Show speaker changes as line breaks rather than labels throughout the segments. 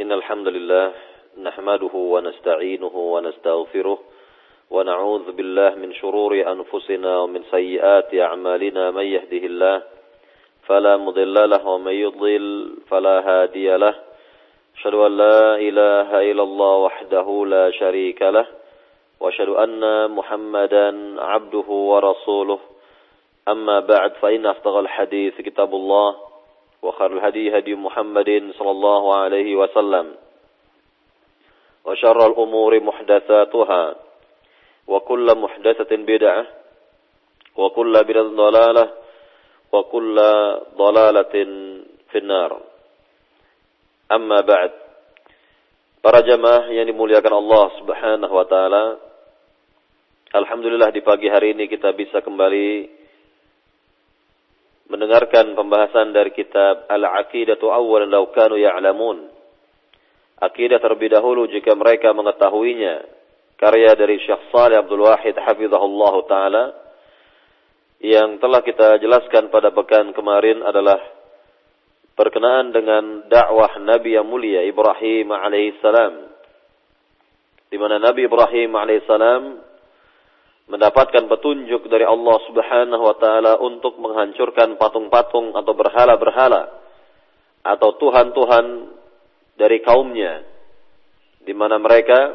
إن الحمد لله نحمده ونستعينه ونستغفره ونعوذ بالله من شرور أنفسنا ومن سيئات أعمالنا من يهده الله فلا مضل له ومن يضلل فلا هادي له. أشهد أن لا إله إلا الله وحده لا شريك له. وأشهد أن محمدا عبده ورسوله. أما بعد فإن أصدق الحديث كتاب الله. وخير الهدي هدي محمد صلى الله عليه وسلم وشر الأمور محدثاتها وكل محدثة بدعة وكل بدعة ضلالة وكل ضلالة في النار أما بعد Para jamaah yang dimuliakan Allah Subhanahu wa taala. Alhamdulillah di pagi hari ini kita bisa kembali mendengarkan pembahasan dari kitab Al-Aqidatu Awwalan Law Kanu Ya'lamun. Akidah terlebih dahulu jika mereka mengetahuinya. Karya dari Syekh Saleh Abdul Wahid hafizahullah taala yang telah kita jelaskan pada pekan kemarin adalah berkenaan dengan dakwah Nabi yang mulia Ibrahim alaihissalam. Di mana Nabi Ibrahim alaihissalam mendapatkan petunjuk dari Allah Subhanahu wa taala untuk menghancurkan patung-patung atau berhala-berhala atau tuhan-tuhan dari kaumnya di mana mereka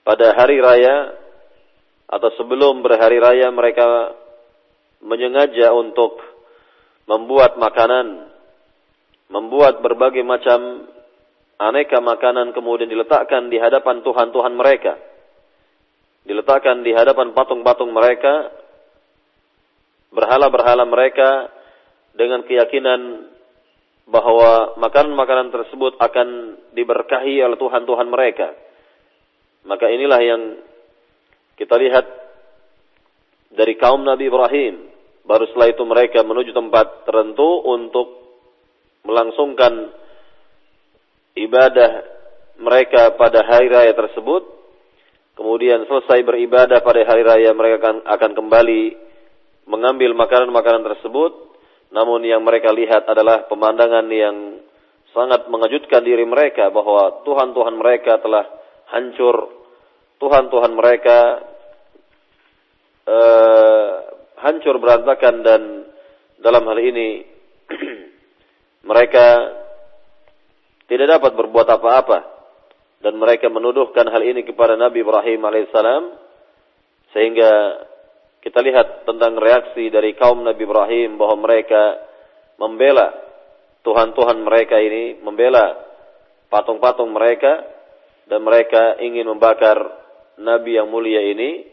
pada hari raya atau sebelum berhari raya mereka menyengaja untuk membuat makanan membuat berbagai macam aneka makanan kemudian diletakkan di hadapan tuhan-tuhan mereka diletakkan di hadapan patung-patung mereka, berhala-berhala mereka dengan keyakinan bahwa makanan-makanan tersebut akan diberkahi oleh Tuhan-Tuhan mereka. Maka inilah yang kita lihat dari kaum Nabi Ibrahim. Baru setelah itu mereka menuju tempat tertentu untuk melangsungkan ibadah mereka pada hari raya tersebut kemudian selesai beribadah pada hari raya mereka akan, akan kembali mengambil makanan-makanan tersebut. Namun yang mereka lihat adalah pemandangan yang sangat mengejutkan diri mereka bahwa Tuhan-Tuhan mereka telah hancur. Tuhan-Tuhan mereka uh, hancur berantakan dan dalam hal ini mereka tidak dapat berbuat apa-apa dan mereka menuduhkan hal ini kepada Nabi Ibrahim alaihissalam sehingga kita lihat tentang reaksi dari kaum Nabi Ibrahim bahwa mereka membela Tuhan-Tuhan mereka ini, membela patung-patung mereka dan mereka ingin membakar Nabi yang mulia ini.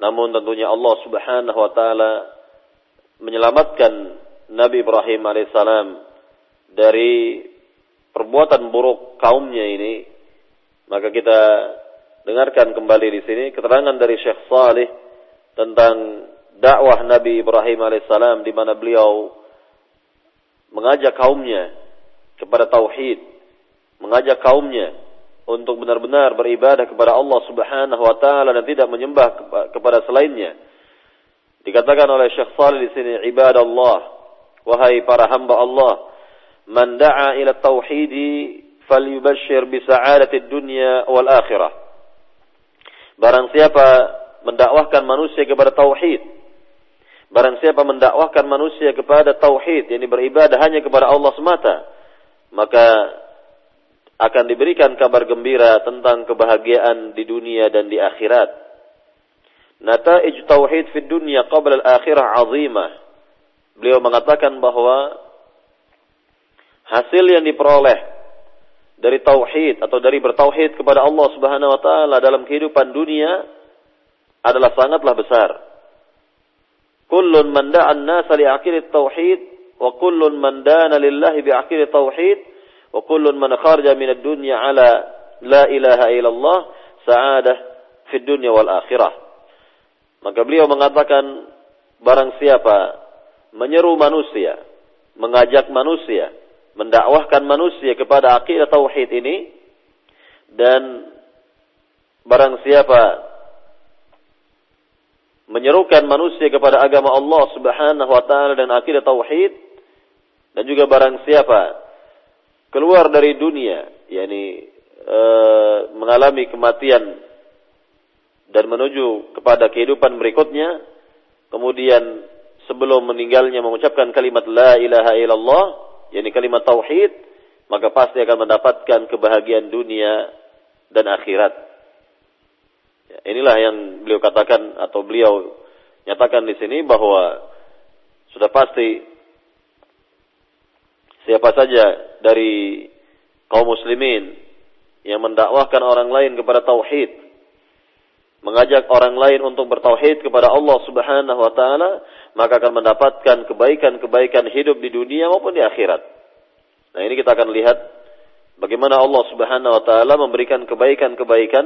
Namun tentunya Allah Subhanahu wa taala menyelamatkan Nabi Ibrahim alaihissalam dari perbuatan buruk kaumnya ini maka kita dengarkan kembali di sini keterangan dari Syekh Salih tentang dakwah Nabi Ibrahim alaihissalam di mana beliau mengajak kaumnya kepada tauhid, mengajak kaumnya untuk benar-benar beribadah kepada Allah Subhanahu wa taala dan tidak menyembah kepada selainnya. Dikatakan oleh Syekh Salih di sini ibadallah wahai para hamba Allah man da'a ila tauhidi falyubashshir bisa'adati dunya wal akhirah. Barang siapa mendakwahkan manusia kepada tauhid, barang siapa mendakwahkan manusia kepada tauhid, yakni beribadah hanya kepada Allah semata, maka akan diberikan kabar gembira tentang kebahagiaan di dunia dan di akhirat. Nata'ij tauhid fi dunya qabla al-akhirah azimah. Beliau mengatakan bahwa hasil yang diperoleh dari tauhid atau dari bertauhid kepada Allah Subhanahu wa taala dalam kehidupan dunia adalah sangatlah besar. Kullun man da'a an-nasa li tauhid wa kullun man dana lillahi bi tauhid wa kullun man kharaja min ad-dunya ala la ilaha illallah sa'adah fi dunya wal akhirah. Maka beliau mengatakan barang siapa menyeru manusia, mengajak manusia mendakwahkan manusia kepada akidah tauhid ini dan barang siapa menyerukan manusia kepada agama Allah Subhanahu wa taala dan akidah tauhid dan juga barang siapa keluar dari dunia, yakni e, mengalami kematian dan menuju kepada kehidupan berikutnya, kemudian sebelum meninggalnya mengucapkan kalimat la ilaha illallah, yakni kalimat tauhid, maka pasti akan mendapatkan kebahagiaan dunia dan akhirat. Ya, inilah yang beliau katakan atau beliau nyatakan di sini bahwa sudah pasti siapa saja dari kaum muslimin yang mendakwahkan orang lain kepada tauhid, mengajak orang lain untuk bertauhid kepada Allah Subhanahu wa taala, maka akan mendapatkan kebaikan-kebaikan hidup di dunia maupun di akhirat. Nah, ini kita akan lihat bagaimana Allah Subhanahu wa taala memberikan kebaikan-kebaikan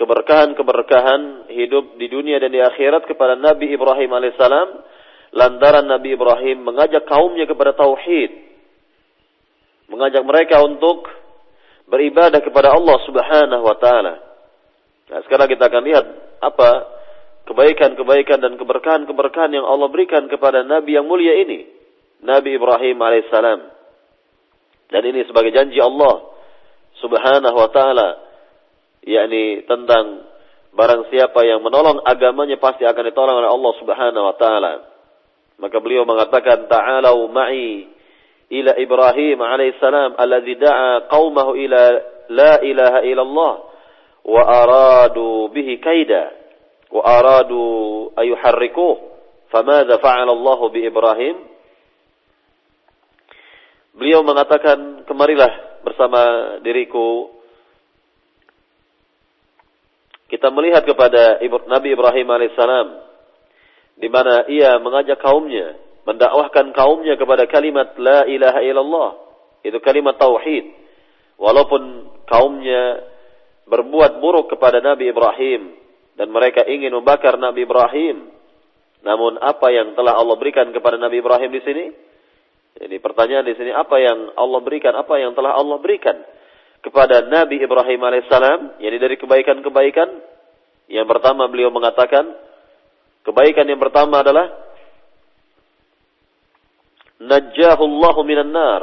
keberkahan-keberkahan hidup di dunia dan di akhirat kepada Nabi Ibrahim alaihissalam lantaran Nabi Ibrahim mengajak kaumnya kepada tauhid mengajak mereka untuk beribadah kepada Allah Subhanahu wa taala. Nah, sekarang kita akan lihat apa kebaikan-kebaikan dan keberkahan-keberkahan yang Allah berikan kepada nabi yang mulia ini, Nabi Ibrahim alaihissalam. Dan ini sebagai janji Allah Subhanahu wa taala yakni tentang barang siapa yang menolong agamanya pasti akan ditolong oleh Allah Subhanahu wa taala. Maka beliau mengatakan ta'alau ma'i ila Ibrahim alaihissalam alladhi da'a qaumahu ila la ilaha illallah wa aradu bihi kaida aradu ayuharrikuh famadha fa'ala Allah bi Ibrahim Beliau mengatakan kemarilah bersama diriku. Kita melihat kepada Nabi Ibrahim alaihissalam di mana ia mengajak kaumnya, mendakwahkan kaumnya kepada kalimat la ilaha illallah, itu kalimat tauhid. Walaupun kaumnya berbuat buruk kepada Nabi Ibrahim dan mereka ingin membakar Nabi Ibrahim, namun apa yang telah Allah berikan kepada Nabi Ibrahim di sini? Ini pertanyaan di sini apa yang Allah berikan, apa yang telah Allah berikan? kepada Nabi Ibrahim alaihissalam, yakni dari kebaikan-kebaikan. Yang pertama beliau mengatakan, kebaikan yang pertama adalah najjahullahu minan nar.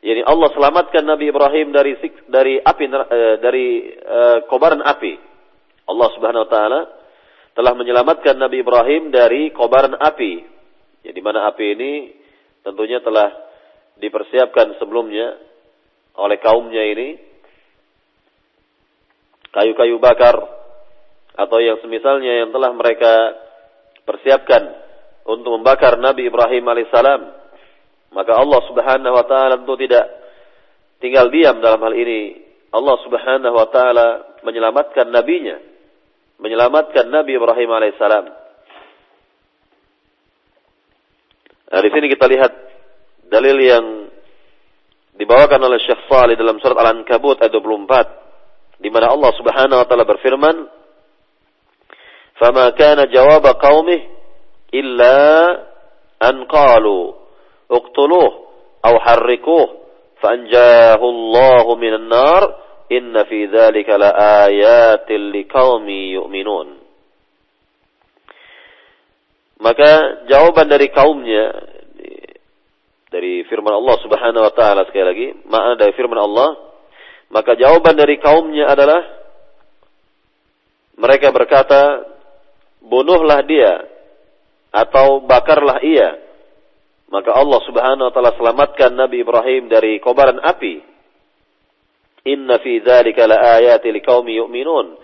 Yani Allah selamatkan Nabi Ibrahim dari dari api eh, dari uh, kobaran api. Allah Subhanahu wa taala telah menyelamatkan Nabi Ibrahim dari kobaran api. Ya, mana api ini tentunya telah dipersiapkan sebelumnya oleh kaumnya ini. Kayu-kayu bakar atau yang semisalnya yang telah mereka persiapkan untuk membakar Nabi Ibrahim alaihissalam. Maka Allah Subhanahu wa taala tentu tidak tinggal diam dalam hal ini. Allah Subhanahu wa taala menyelamatkan nabinya menyelamatkan Nabi Ibrahim alaihissalam. Nah, di sini kita lihat dalil yang dibawakan oleh Syekh Salih dalam surat Al-Ankabut ayat 24 di mana Allah Subhanahu wa taala berfirman "Fama kana jawab qaumih illa an qalu uqtuluh aw harrikuh fanjahu Allah minan nar inna fi dzalika laayatin liqaumi yu'minun" Maka jawaban dari kaumnya dari firman Allah Subhanahu wa taala sekali lagi, makna dari firman Allah, maka jawaban dari kaumnya adalah mereka berkata, bunuhlah dia atau bakarlah ia. Maka Allah Subhanahu wa taala selamatkan Nabi Ibrahim dari kobaran api. Inna fi dzalika laayatin liqaumi yu'minun.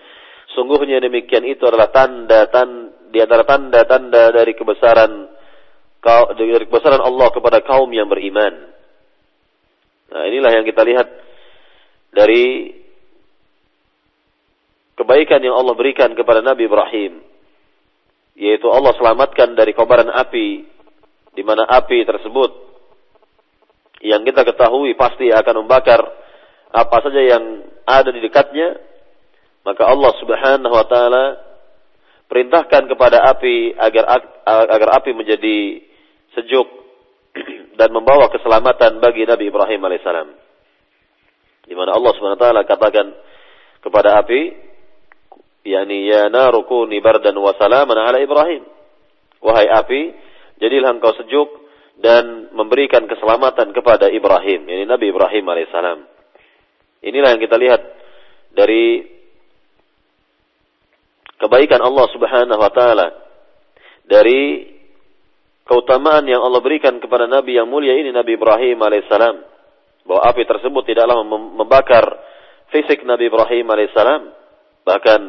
Sungguhnya demikian itu adalah tanda tanda di antara tanda-tanda dari kebesaran dari kebesaran Allah kepada kaum yang beriman. Nah, inilah yang kita lihat dari kebaikan yang Allah berikan kepada Nabi Ibrahim. Yaitu Allah selamatkan dari kobaran api, di mana api tersebut yang kita ketahui pasti akan membakar apa saja yang ada di dekatnya, maka Allah Subhanahu wa taala perintahkan kepada api agar agar api menjadi sejuk dan membawa keselamatan bagi Nabi Ibrahim alaihissalam. Di mana Allah Subhanahu wa taala katakan kepada api, yakni ya naru kuni bardan wa salaman ala Ibrahim. Wahai api, jadilah engkau sejuk dan memberikan keselamatan kepada Ibrahim, yakni Nabi Ibrahim alaihissalam. Inilah yang kita lihat dari kebaikan Allah Subhanahu wa taala. Dari keutamaan yang Allah berikan kepada Nabi yang mulia ini Nabi Ibrahim alaihissalam. Bahwa api tersebut tidaklah membakar fisik Nabi Ibrahim alaihissalam bahkan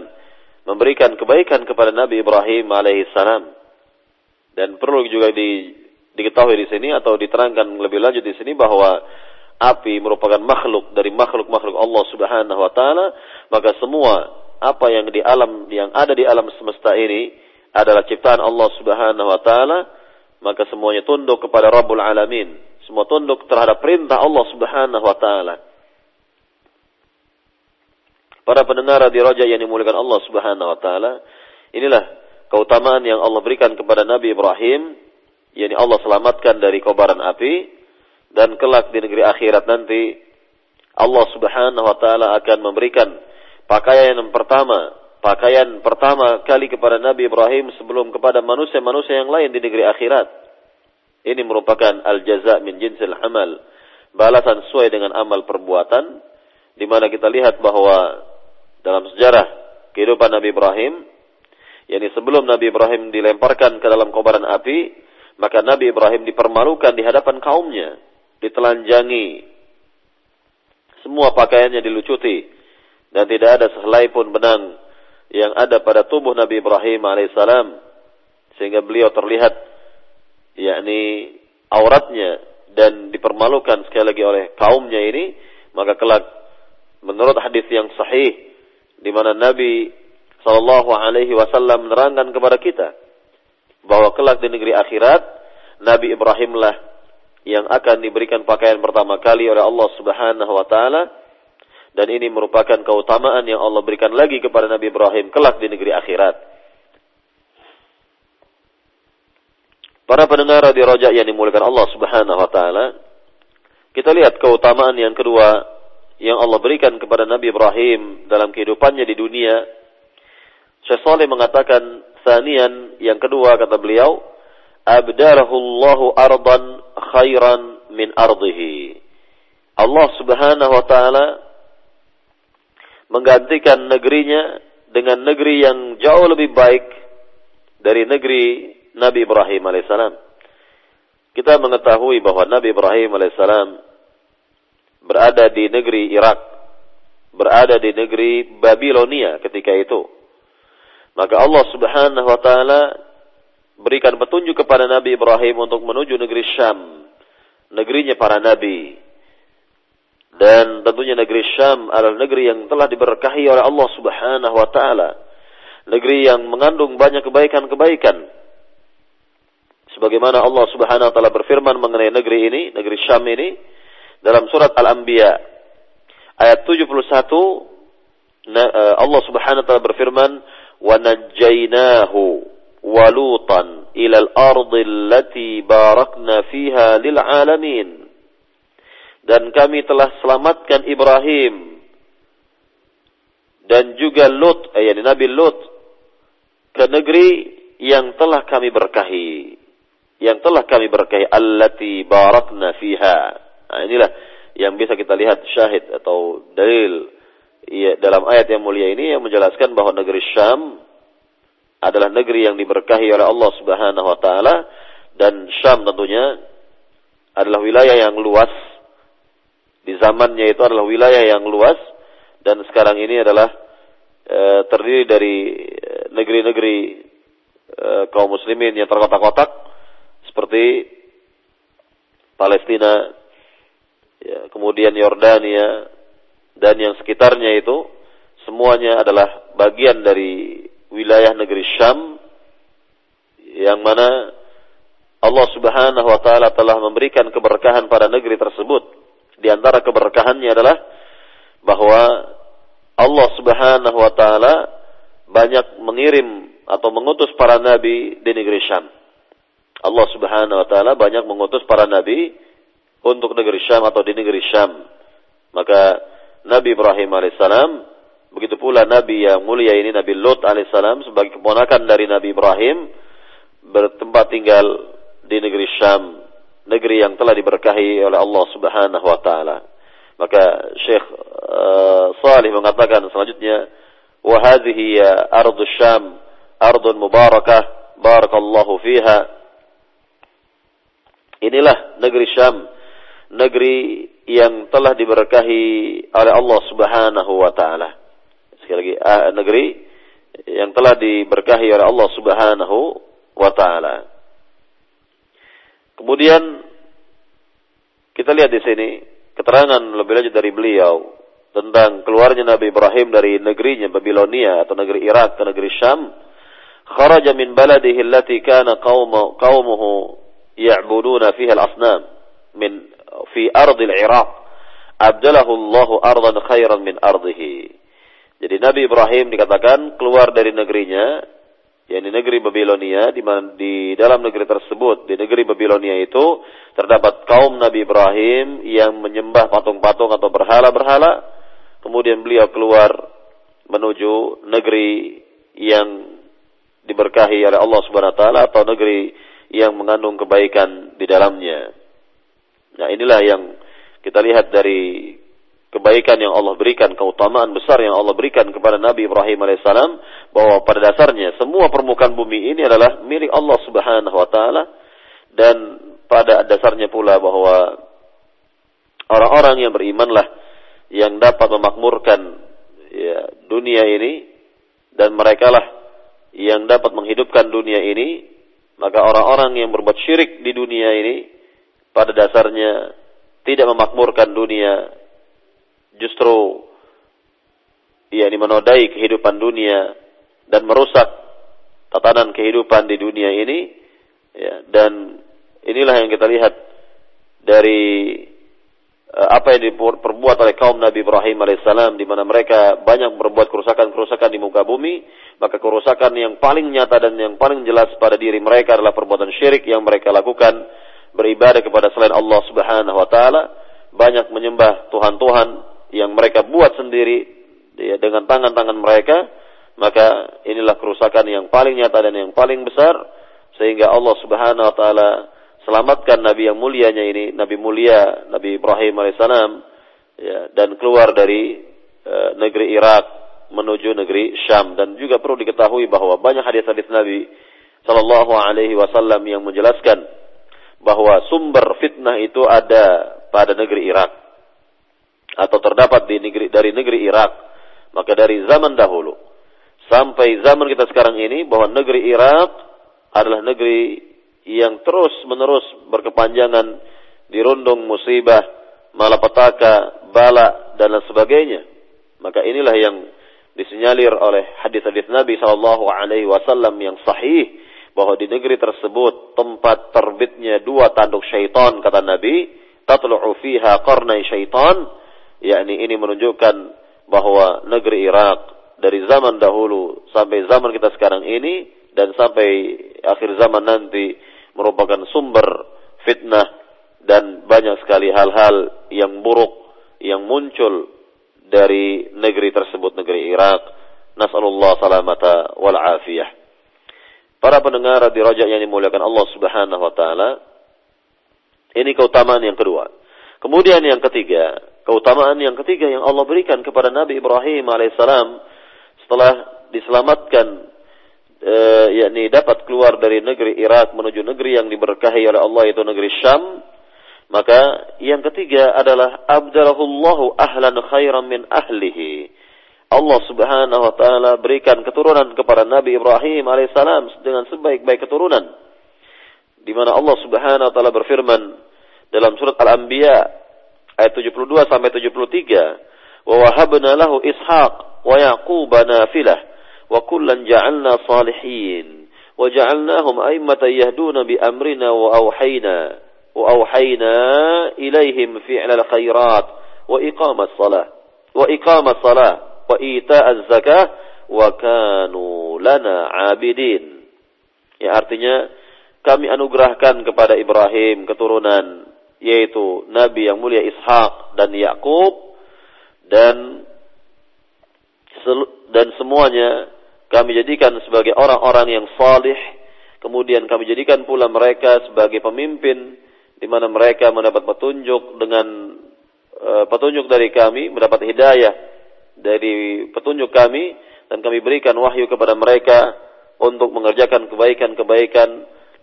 memberikan kebaikan kepada Nabi Ibrahim alaihissalam. Dan perlu juga di, diketahui di sini atau diterangkan lebih lanjut di sini bahwa api merupakan makhluk dari makhluk-makhluk Allah Subhanahu wa taala maka semua apa yang di alam yang ada di alam semesta ini adalah ciptaan Allah Subhanahu wa taala, maka semuanya tunduk kepada Rabbul Alamin. Semua tunduk terhadap perintah Allah Subhanahu wa taala. Para pendengar di Raja yang dimuliakan Allah Subhanahu wa taala, inilah keutamaan yang Allah berikan kepada Nabi Ibrahim, yakni Allah selamatkan dari kobaran api dan kelak di negeri akhirat nanti Allah Subhanahu wa taala akan memberikan pakaian yang pertama, pakaian pertama kali kepada Nabi Ibrahim sebelum kepada manusia-manusia yang lain di negeri akhirat. Ini merupakan al-jaza min jinsil amal, balasan sesuai dengan amal perbuatan, di mana kita lihat bahwa dalam sejarah kehidupan Nabi Ibrahim, yakni sebelum Nabi Ibrahim dilemparkan ke dalam kobaran api, maka Nabi Ibrahim dipermalukan di hadapan kaumnya, ditelanjangi, semua pakaiannya dilucuti, dan tidak ada sehelai pun benang yang ada pada tubuh Nabi Ibrahim alaihissalam. Sehingga beliau terlihat yakni auratnya dan dipermalukan sekali lagi oleh kaumnya ini. Maka kelak menurut hadis yang sahih di mana Nabi Shallallahu Alaihi Wasallam menerangkan kepada kita bahwa kelak di negeri akhirat Nabi Ibrahimlah yang akan diberikan pakaian pertama kali oleh Allah Subhanahu Wa Taala dan ini merupakan keutamaan yang Allah berikan lagi kepada Nabi Ibrahim kelak di negeri akhirat. Para pendengar di rojak yang dimuliakan Allah Subhanahu wa taala, kita lihat keutamaan yang kedua yang Allah berikan kepada Nabi Ibrahim dalam kehidupannya di dunia. Syekh Saleh mengatakan, "Sanian yang kedua kata beliau, abdalahu Allahu ardan khairan min ardihi." Allah Subhanahu wa taala menggantikan negerinya dengan negeri yang jauh lebih baik dari negeri Nabi Ibrahim alaihissalam. Kita mengetahui bahwa Nabi Ibrahim alaihissalam berada di negeri Irak, berada di negeri Babilonia ketika itu. Maka Allah Subhanahu wa taala berikan petunjuk kepada Nabi Ibrahim untuk menuju negeri Syam, negerinya para nabi. Dan tentunya negeri Syam adalah negeri yang telah diberkahi oleh Allah Subhanahu wa taala. Negeri yang mengandung banyak kebaikan-kebaikan. Sebagaimana Allah Subhanahu wa taala berfirman mengenai negeri ini, negeri Syam ini dalam surat Al-Anbiya ayat 71 eh, Allah Subhanahu wa taala berfirman wa ila al-ardi allati barakna fiha lil alamin dan kami telah selamatkan Ibrahim dan juga Lut, eh, Nabi Lut ke negeri yang telah kami berkahi, yang telah kami berkahi allati barakna fiha. Nah, inilah yang bisa kita lihat syahid atau dalil ya, dalam ayat yang mulia ini yang menjelaskan bahwa negeri Syam adalah negeri yang diberkahi oleh Allah Subhanahu wa taala dan Syam tentunya adalah wilayah yang luas. Di zamannya itu adalah wilayah yang luas dan sekarang ini adalah e, terdiri dari eh, negeri-negeri e, kaum muslimin yang terkotak-kotak seperti Palestina, ya, kemudian Yordania dan yang sekitarnya itu semuanya adalah bagian dari wilayah negeri Syam yang mana Allah Subhanahu wa taala telah memberikan keberkahan pada negeri tersebut di antara keberkahannya adalah bahwa Allah Subhanahu wa taala banyak mengirim atau mengutus para nabi di negeri Syam. Allah Subhanahu wa taala banyak mengutus para nabi untuk negeri Syam atau di negeri Syam. Maka Nabi Ibrahim alaihissalam begitu pula nabi yang mulia ini Nabi Lut alaihissalam sebagai keponakan dari Nabi Ibrahim bertempat tinggal di negeri Syam negeri yang telah diberkahi oleh Allah Subhanahu wa taala. Maka Syekh uh, Salih mengatakan selanjutnya, "Wa hadhihi ya ardu Syam, ardun mubarakah, barakallahu fiha." Inilah negeri Syam, negeri yang telah diberkahi oleh Allah Subhanahu wa taala. Sekali lagi, uh, negeri yang telah diberkahi oleh Allah Subhanahu wa taala. Kemudian kita lihat di sini keterangan lebih lanjut dari beliau tentang keluarnya Nabi Ibrahim dari negerinya Babilonia atau negeri Irak ke negeri Syam. Kharaja min baladihi allati kana qaumuhu ya'buduna fiha al-asnam min fi ardi al-Iraq. Abdalahu Allah ardan khairan min ardihi. Jadi Nabi Ibrahim dikatakan keluar dari negerinya yakni negeri Babilonia di di dalam negeri tersebut di negeri Babilonia itu terdapat kaum Nabi Ibrahim yang menyembah patung-patung atau berhala-berhala kemudian beliau keluar menuju negeri yang diberkahi oleh Allah Subhanahu wa taala atau negeri yang mengandung kebaikan di dalamnya. Nah, inilah yang kita lihat dari kebaikan yang Allah berikan, keutamaan besar yang Allah berikan kepada Nabi Ibrahim alaihissalam, bahwa pada dasarnya semua permukaan bumi ini adalah milik Allah Subhanahu wa taala dan pada dasarnya pula bahwa orang-orang yang berimanlah yang dapat memakmurkan ya, dunia ini dan mereka lah yang dapat menghidupkan dunia ini maka orang-orang yang berbuat syirik di dunia ini pada dasarnya tidak memakmurkan dunia justru yakni menodai kehidupan dunia dan merusak tatanan kehidupan di dunia ini ya, dan inilah yang kita lihat dari uh, apa yang diperbuat oleh kaum Nabi Ibrahim alaihissalam di mana mereka banyak berbuat kerusakan-kerusakan di muka bumi maka kerusakan yang paling nyata dan yang paling jelas pada diri mereka adalah perbuatan syirik yang mereka lakukan beribadah kepada selain Allah Subhanahu wa taala banyak menyembah tuhan-tuhan yang mereka buat sendiri ya, dengan tangan-tangan mereka, maka inilah kerusakan yang paling nyata dan yang paling besar sehingga Allah Subhanahu wa taala selamatkan nabi yang mulianya ini, nabi mulia Nabi Ibrahim alaihissalam ya, dan keluar dari uh, negeri Irak menuju negeri Syam. Dan juga perlu diketahui bahwa banyak hadis-hadis Nabi sallallahu alaihi wasallam yang menjelaskan bahwa sumber fitnah itu ada pada negeri Irak atau terdapat di negeri dari negeri Irak. Maka dari zaman dahulu sampai zaman kita sekarang ini bahwa negeri Irak adalah negeri yang terus menerus berkepanjangan dirundung musibah, malapetaka, bala dan lain sebagainya. Maka inilah yang disinyalir oleh hadis-hadis Nabi Shallallahu Alaihi Wasallam yang sahih bahwa di negeri tersebut tempat terbitnya dua tanduk syaitan kata Nabi tatlu'u fiha qarnai syaitan yakni ini menunjukkan bahwa negeri Irak dari zaman dahulu sampai zaman kita sekarang ini dan sampai akhir zaman nanti merupakan sumber fitnah dan banyak sekali hal-hal yang buruk yang muncul dari negeri tersebut negeri Irak. Nasallallahu salamata wal afiyah. Para pendengar di rojak yang dimuliakan Allah Subhanahu wa taala. Ini keutamaan yang kedua. Kemudian yang ketiga, keutamaan yang ketiga yang Allah berikan kepada Nabi Ibrahim alaihissalam setelah diselamatkan e, yakni dapat keluar dari negeri Irak menuju negeri yang diberkahi oleh Allah itu negeri Syam maka yang ketiga adalah abdalahullahu ahlan khairan min ahlihi. Allah Subhanahu wa taala berikan keturunan kepada Nabi Ibrahim alaihissalam dengan sebaik-baik keturunan. Di mana Allah Subhanahu wa taala berfirman dalam surat Al-Anbiya ayat 72 sampai 73 wa wahabna lahu ishaq wa yaquba nafilah. Wa kullan ja'alna salihin. Wa ja'alnahum a'immatan yahduna bi amrina wa awhayna wa awhayna ilaihim fi'la al-khairat wa iqamas salah wa salah wa ita'az zakah wa kanu lana 'abidin. Ya artinya kami anugerahkan kepada Ibrahim keturunan yaitu Nabi yang mulia Ishak dan Yakub dan dan semuanya kami jadikan sebagai orang-orang yang salih. Kemudian kami jadikan pula mereka sebagai pemimpin di mana mereka mendapat petunjuk dengan uh, petunjuk dari kami, mendapat hidayah dari petunjuk kami dan kami berikan wahyu kepada mereka untuk mengerjakan kebaikan-kebaikan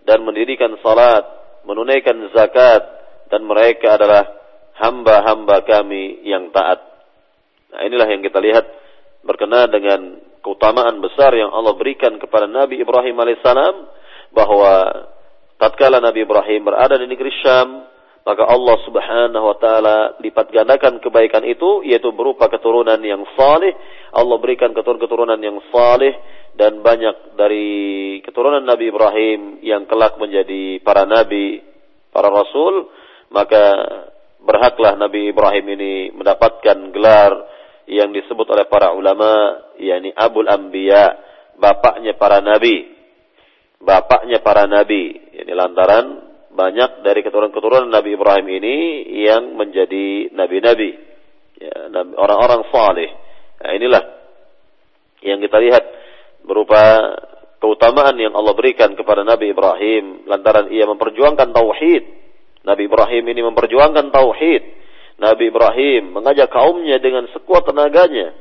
dan mendirikan salat, menunaikan zakat dan mereka adalah hamba-hamba kami yang taat. Nah, inilah yang kita lihat berkenaan dengan keutamaan besar yang Allah berikan kepada Nabi Ibrahim alaihissalam bahwa tatkala Nabi Ibrahim berada di negeri Syam, maka Allah Subhanahu wa taala lipat gandakan kebaikan itu yaitu berupa keturunan yang saleh. Allah berikan keturunan-keturunan yang saleh dan banyak dari keturunan Nabi Ibrahim yang kelak menjadi para nabi, para rasul, maka berhaklah Nabi Ibrahim ini mendapatkan gelar yang disebut oleh para ulama yakni Abul Anbiya, bapaknya para nabi. Bapaknya para nabi. Ini lantaran banyak dari keturunan-keturunan Nabi Ibrahim ini yang menjadi nabi-nabi. Ya, orang-orang saleh. Nah, inilah yang kita lihat berupa keutamaan yang Allah berikan kepada Nabi Ibrahim lantaran ia memperjuangkan tauhid. Nabi Ibrahim ini memperjuangkan tauhid. Nabi Ibrahim mengajak kaumnya dengan sekuat tenaganya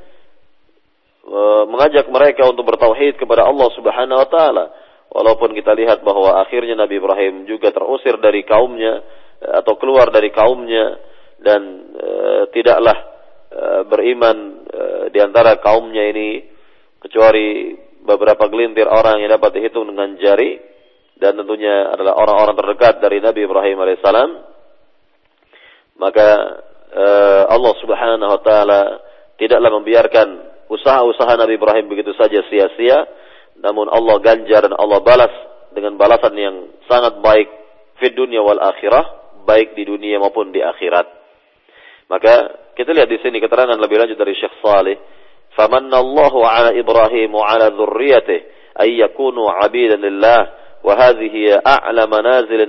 e, mengajak mereka untuk bertauhid kepada Allah Subhanahu wa taala. Walaupun kita lihat bahwa akhirnya Nabi Ibrahim juga terusir dari kaumnya e, atau keluar dari kaumnya dan e, tidaklah e, beriman e, di antara kaumnya ini kecuali beberapa gelintir orang yang dapat dihitung dengan jari dan tentunya adalah orang-orang terdekat dari Nabi Ibrahim alaihissalam maka eh, Allah Subhanahu wa taala tidaklah membiarkan usaha-usaha Nabi Ibrahim begitu saja sia-sia. Namun Allah ganjar dan Allah balas dengan balasan yang sangat baik di dunia wal akhirah baik di dunia maupun di akhirat. Maka kita lihat di sini keterangan lebih lanjut dari Syekh Saleh. Famanallahu ala Ibrahim wa ala dzurriyyatihi ay yakunu 'abidan lillah. وهذه هي أعلى منازل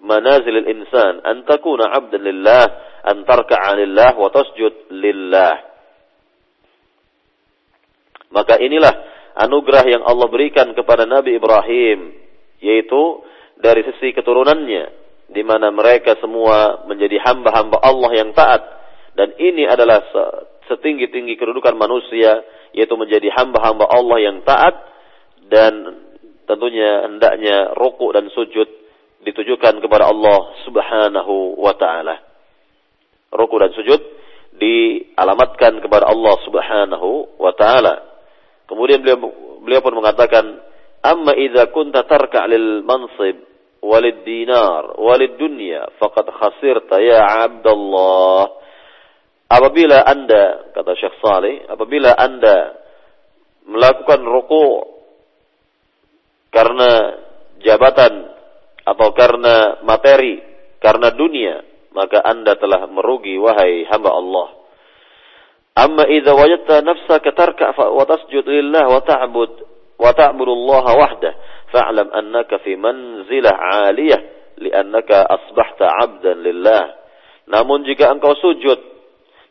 منازل الإنسان أن تكون عبدا لله أن تركع لله وتسجد لله maka inilah anugerah yang Allah berikan kepada Nabi Ibrahim yaitu dari sisi keturunannya di mana mereka semua menjadi hamba-hamba Allah yang taat dan ini adalah setinggi-tinggi kedudukan manusia yaitu menjadi hamba-hamba Allah yang taat dan tentunya hendaknya rukuk dan sujud ditujukan kepada Allah Subhanahu wa taala. Rukuk dan sujud dialamatkan kepada Allah Subhanahu wa taala. Kemudian beliau beliau pun mengatakan, "Amma idza kunta tarka' lil mansib walid dinar walid dunya faqad khasirta ya 'abdallah." Apabila Anda, kata Syekh Saleh, apabila Anda melakukan ruku karena jabatan atau karena materi, karena dunia, maka Anda telah merugi wahai hamba Allah. Amma idza wajadta nafsaka tarka wa tasjud lillah wa ta'bud wa ta'budu Allah wahdah fa'lam annaka fi manzilah 'aliyah li'annaka asbahta 'abdan lillah. Namun jika engkau sujud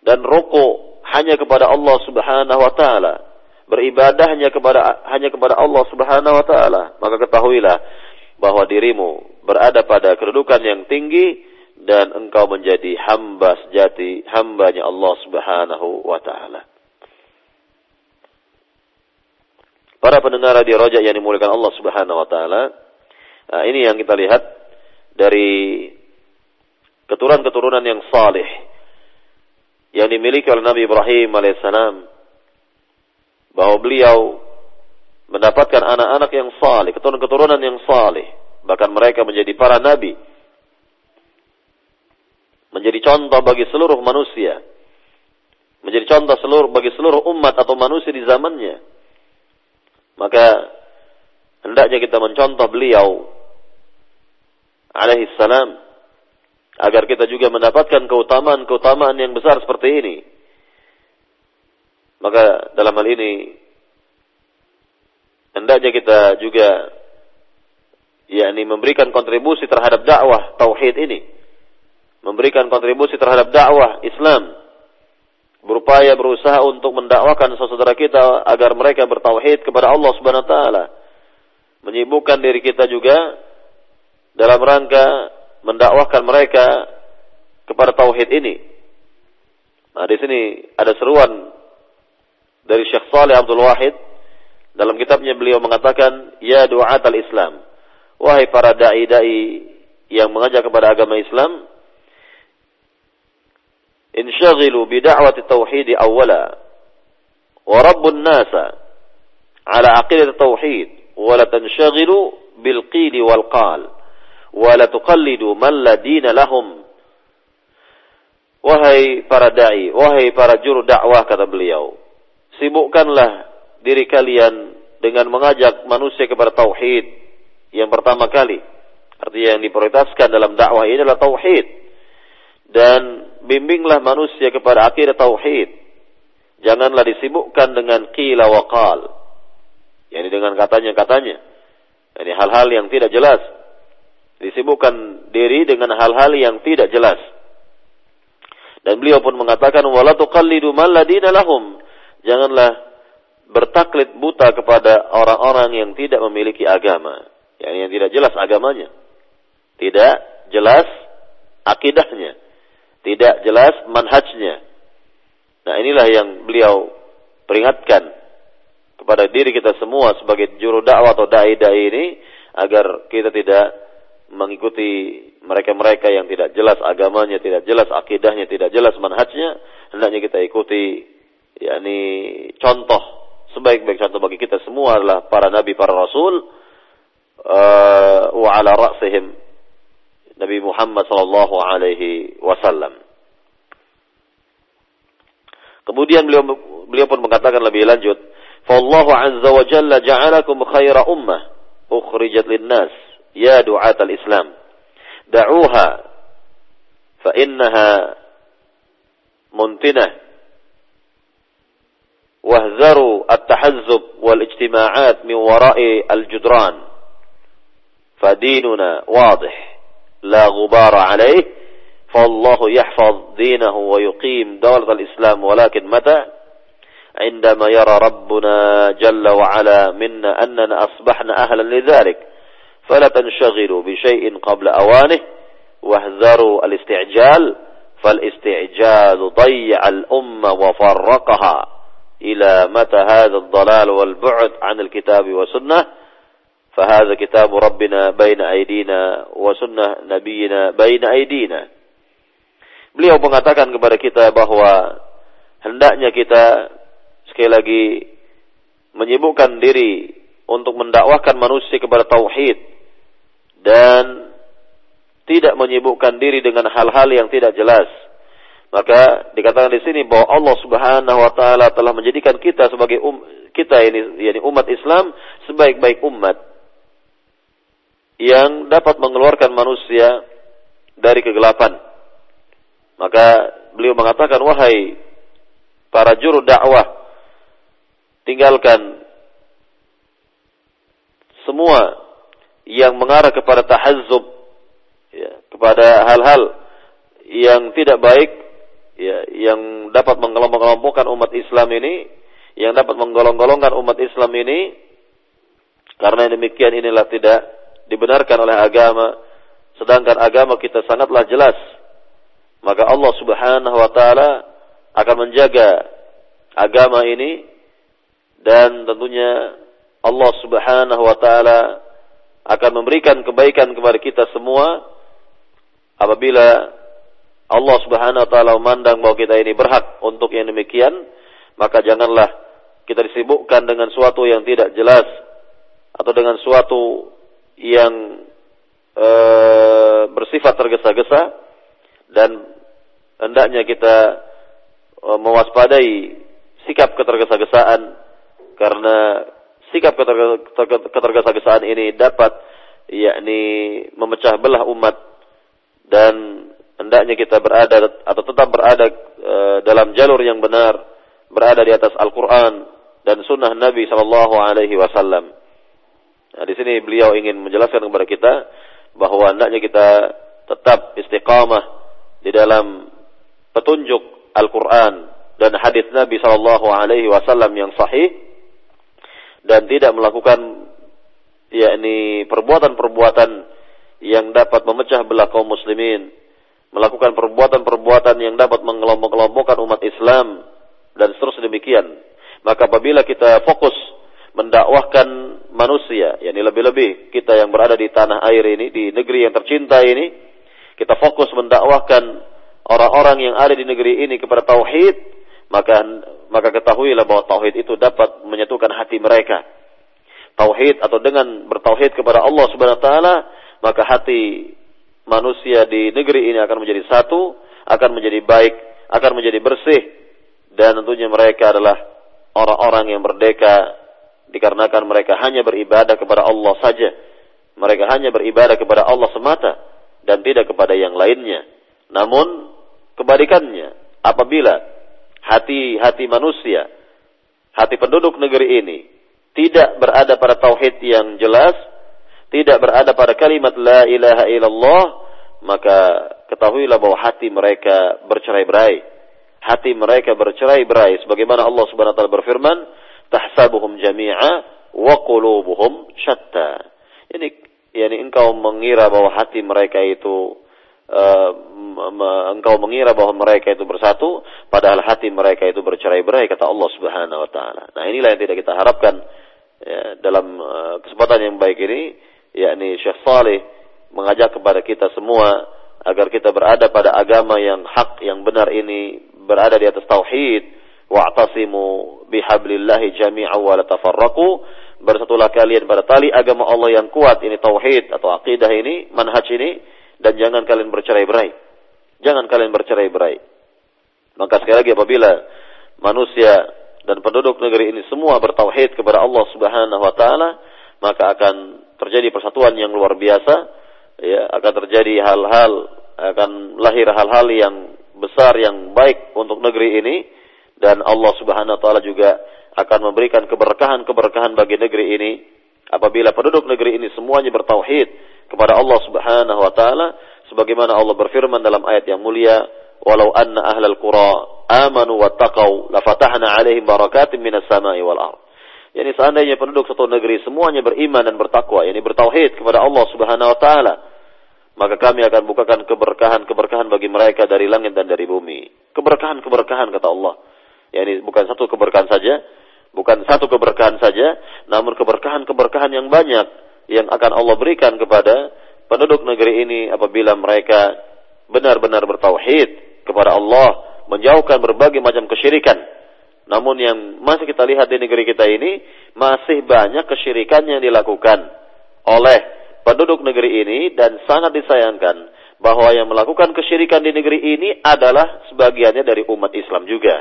dan rukuk hanya kepada Allah Subhanahu wa taala, beribadahnya kepada hanya kepada Allah Subhanahu wa taala, maka ketahuilah bahwa dirimu berada pada kedudukan yang tinggi dan engkau menjadi hamba sejati, hambanya Allah Subhanahu wa taala. Para pendengar di rojak yang dimuliakan Allah Subhanahu wa taala, nah ini yang kita lihat dari keturunan-keturunan yang saleh yang dimiliki oleh Nabi Ibrahim alaihissalam bahwa beliau mendapatkan anak-anak yang saleh, keturunan-keturunan yang saleh, bahkan mereka menjadi para nabi, menjadi contoh bagi seluruh manusia, menjadi contoh seluruh bagi seluruh umat atau manusia di zamannya. Maka hendaknya kita mencontoh beliau alaihissalam agar kita juga mendapatkan keutamaan-keutamaan yang besar seperti ini. Maka dalam hal ini hendaknya kita juga yakni memberikan kontribusi terhadap dakwah tauhid ini. Memberikan kontribusi terhadap dakwah Islam. Berupaya berusaha untuk mendakwakan saudara kita agar mereka bertauhid kepada Allah Subhanahu wa taala. Menyibukkan diri kita juga dalam rangka mendakwahkan mereka kepada tauhid ini. Nah, di sini ada seruan dari Syekh Saleh Abdul Wahid dalam kitabnya beliau mengatakan ya duat al-Islam. Wahai para dai-dai yang mengajak kepada agama Islam insyaghilu bi da'wati tauhid awwala wa rabbun nasa ala aqidat tauhid wa la tanshaghilu bil qili wal qal wa la tuqallidu man la dina lahum. Wahai para dai wahai para juru dakwah kata beliau sibukkanlah diri kalian dengan mengajak manusia kepada tauhid yang pertama kali. Artinya yang diprioritaskan dalam dakwah ini adalah tauhid. Dan bimbinglah manusia kepada akidah tauhid. Janganlah disibukkan dengan qila wa qal. Yani dengan katanya-katanya. Yani hal-hal yang tidak jelas. Disibukkan diri dengan hal-hal yang tidak jelas. Dan beliau pun mengatakan wala tuqallidu man ladina lahum. Janganlah bertaklid buta kepada orang-orang yang tidak memiliki agama. Yani yang tidak jelas agamanya. Tidak jelas akidahnya tidak jelas manhajnya. Nah inilah yang beliau peringatkan kepada diri kita semua sebagai juru dakwah atau dai-dai ini agar kita tidak mengikuti mereka-mereka yang tidak jelas agamanya, tidak jelas akidahnya, tidak jelas manhajnya, hendaknya kita ikuti yakni contoh sebaik-baik contoh bagi kita semua adalah para nabi, para rasul uh, wa ala ra'sihim Nabi Muhammad sallallahu alaihi wasallam. Kemudian beliau beliau pun mengatakan lebih lanjut, "Fallahu azza wa jalla ja'alakum khaira ummah ukhrijat lin-nas ya du'at al-Islam. Da'uha fa innaha muntinah واهذروا التحزب والاجتماعات من وراء الجدران. فديننا واضح لا غبار عليه فالله يحفظ دينه ويقيم دولة الإسلام ولكن متى؟ عندما يرى ربنا جل وعلا منا أننا أصبحنا أهلا لذلك. فلا تنشغلوا بشيء قبل أوانه واحذروا الاستعجال فالاستعجال ضيع الأمة وفرقها. إلى متى هذا الضلال والبعد عن الكتاب والسنة فهذا كتاب ربنا بين أيدينا وسنة نبينا بين أيدينا Beliau mengatakan kepada kita bahwa hendaknya kita sekali lagi menyibukkan diri untuk mendakwahkan manusia kepada tauhid dan tidak menyibukkan diri dengan hal-hal yang tidak jelas. Maka dikatakan di sini bahwa Allah Subhanahu wa taala telah menjadikan kita sebagai um, kita ini yakni umat Islam sebaik-baik umat yang dapat mengeluarkan manusia dari kegelapan. Maka beliau mengatakan, wahai para juru dakwah, tinggalkan semua yang mengarah kepada tahazzub, ya, kepada hal-hal yang tidak baik, ya, yang dapat mengelompok-kelompokkan umat Islam ini, yang dapat menggolong-golongkan umat Islam ini, karena demikian inilah tidak dibenarkan oleh agama, sedangkan agama kita sangatlah jelas. Maka Allah Subhanahu wa taala akan menjaga agama ini dan tentunya Allah Subhanahu wa taala akan memberikan kebaikan kepada kita semua apabila Allah Subhanahu wa taala memandang bahwa kita ini berhak untuk yang demikian, maka janganlah kita disibukkan dengan suatu yang tidak jelas atau dengan suatu yang e, bersifat tergesa-gesa dan hendaknya kita e, mewaspadai sikap ketergesa-gesaan karena sikap ketergesa-gesaan ini dapat yakni memecah belah umat dan hendaknya kita berada atau tetap berada e, dalam jalur yang benar berada di atas Al-Qur'an dan sunnah Nabi sallallahu alaihi wasallam. Nah, di sini beliau ingin menjelaskan kepada kita bahwa hendaknya kita tetap istiqamah di dalam petunjuk Al-Quran dan hadis Nabi Shallallahu Alaihi Wasallam yang sahih dan tidak melakukan yakni perbuatan-perbuatan yang dapat memecah belah kaum muslimin, melakukan perbuatan-perbuatan yang dapat mengelompok-kelompokkan umat Islam dan seterusnya demikian. Maka apabila kita fokus mendakwahkan manusia, yakni lebih-lebih kita yang berada di tanah air ini, di negeri yang tercinta ini, kita fokus mendakwahkan orang-orang yang ada di negeri ini kepada tauhid, maka maka ketahuilah bahwa tauhid itu dapat menyatukan hati mereka. Tauhid atau dengan bertauhid kepada Allah Subhanahu wa taala maka hati manusia di negeri ini akan menjadi satu, akan menjadi baik, akan menjadi bersih, dan tentunya mereka adalah orang-orang yang merdeka dikarenakan mereka hanya beribadah kepada Allah saja. Mereka hanya beribadah kepada Allah semata dan tidak kepada yang lainnya. Namun kebalikannya, apabila hati-hati manusia, hati penduduk negeri ini tidak berada pada tauhid yang jelas, tidak berada pada kalimat la ilaha illallah, maka ketahuilah bahwa hati mereka bercerai-berai. Hati mereka bercerai-berai sebagaimana Allah Subhanahu wa taala berfirman, "Tahsabuhum jami'a wa qulubuhum syatta." Ini yakni engkau mengira bahwa hati mereka itu uh, engkau mengira bahwa mereka itu bersatu padahal hati mereka itu bercerai-berai kata Allah Subhanahu wa taala. Nah, inilah yang tidak kita harapkan ya, dalam uh, kesempatan yang baik ini yakni Syekh Saleh mengajak kepada kita semua agar kita berada pada agama yang hak yang benar ini berada di atas tauhid. Wa'tasimu bihablillahi jami'a wa la tafarraqu. Bersatulah kalian pada tali agama Allah yang kuat. Ini tauhid atau akidah ini manhaj ini. Dan jangan kalian bercerai-berai jangan kalian bercerai-berai maka sekali lagi apabila manusia dan penduduk negeri ini semua bertauhid kepada Allah Subhanahu wa taala maka akan terjadi persatuan yang luar biasa, ya akan terjadi hal-hal akan lahir hal-hal yang besar yang baik untuk negeri ini. Dan Allah Subhanahu wa taala juga akan memberikan keberkahan-keberkahan bagi negeri ini. Apabila penduduk negeri ini semuanya bertauhid kepada Allah Subhanahu wa taala sebagaimana Allah berfirman dalam ayat yang mulia walau anna ahlal qura amanu wattaqau lafatahna alaihim barakatin minas samai wal ardh Yani seandainya penduduk satu negeri semuanya beriman dan bertakwa, yani bertauhid kepada Allah Subhanahu wa taala, maka kami akan bukakan keberkahan-keberkahan bagi mereka dari langit dan dari bumi. Keberkahan-keberkahan kata Allah. Yani bukan satu keberkahan saja, bukan satu keberkahan saja, namun keberkahan-keberkahan yang banyak yang akan Allah berikan kepada penduduk negeri ini apabila mereka benar-benar bertauhid kepada Allah, menjauhkan berbagai macam kesyirikan namun yang masih kita lihat di negeri kita ini masih banyak kesyirikan yang dilakukan oleh penduduk negeri ini dan sangat disayangkan bahwa yang melakukan kesyirikan di negeri ini adalah sebagiannya dari umat Islam juga.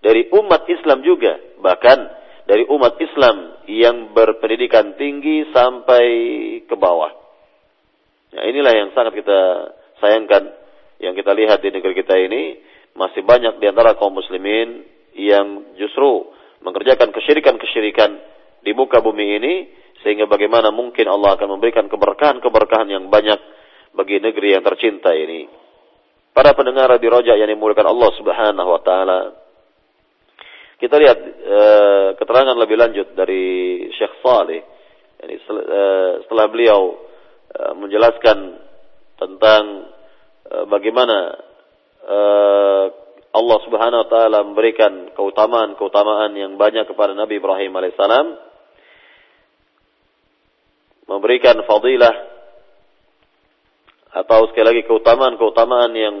Dari umat Islam juga, bahkan dari umat Islam yang berpendidikan tinggi sampai ke bawah. Nah, inilah yang sangat kita sayangkan yang kita lihat di negeri kita ini masih banyak di antara kaum muslimin yang justru mengerjakan kesyirikan-kesyirikan di muka bumi ini sehingga bagaimana mungkin Allah akan memberikan keberkahan-keberkahan yang banyak bagi negeri yang tercinta ini. Para pendengar di Roja yang dimuliakan Allah Subhanahu wa taala. Kita lihat e, keterangan lebih lanjut dari Syekh Saleh yani, e, setelah beliau e, menjelaskan tentang e, bagaimana e, Allah Subhanahu wa taala memberikan keutamaan-keutamaan yang banyak kepada Nabi Ibrahim alaihissalam memberikan fadilah atau sekali lagi keutamaan-keutamaan yang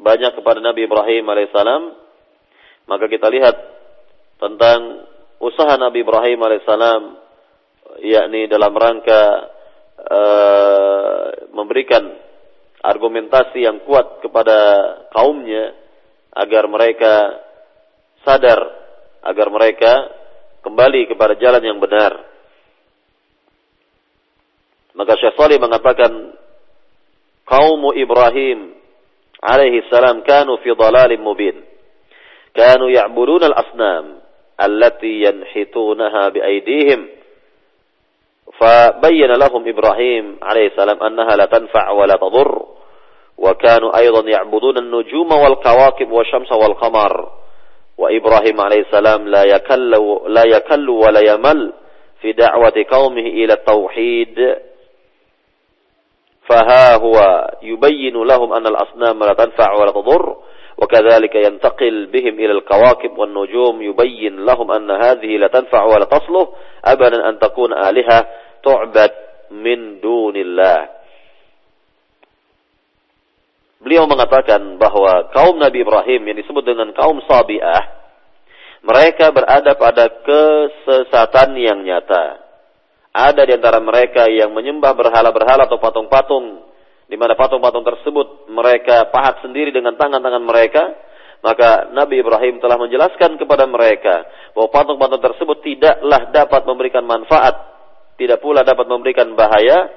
banyak kepada Nabi Ibrahim alaihissalam maka kita lihat tentang usaha Nabi Ibrahim alaihissalam yakni dalam rangka uh, memberikan argumentasi yang kuat kepada kaumnya agar mereka sadar, agar mereka kembali kepada jalan yang benar. Maka Syekh Salih mengatakan kaum Ibrahim alaihi salam kanu fi dhalalin mubin. Kanu ya'budun al-asnam allati yanhitunaha biaydihim. فبين لهم إبراهيم عليه السلام أنها لا تنفع ولا تضر وكانوا أيضا يعبدون النجوم والكواكب والشمس والقمر. وإبراهيم عليه السلام لا يكل, لا يكل ولا يمل في دعوة قومه إلى التوحيد. فها هو يبين لهم أن الأصنام لا تنفع ولا تضر وكذلك ينتقل بهم إلى الكواكب والنجوم يبين لهم أن هذه لا تنفع ولا تصلح أبدا أن تكون آلهة تعبد من دون الله. Beliau mengatakan bahwa kaum Nabi Ibrahim yang disebut dengan kaum Sabi'ah, mereka berada pada kesesatan yang nyata. Ada di antara mereka yang menyembah berhala-berhala atau patung-patung, di mana patung-patung tersebut mereka pahat sendiri dengan tangan-tangan mereka, maka Nabi Ibrahim telah menjelaskan kepada mereka bahwa patung-patung tersebut tidaklah dapat memberikan manfaat, tidak pula dapat memberikan bahaya,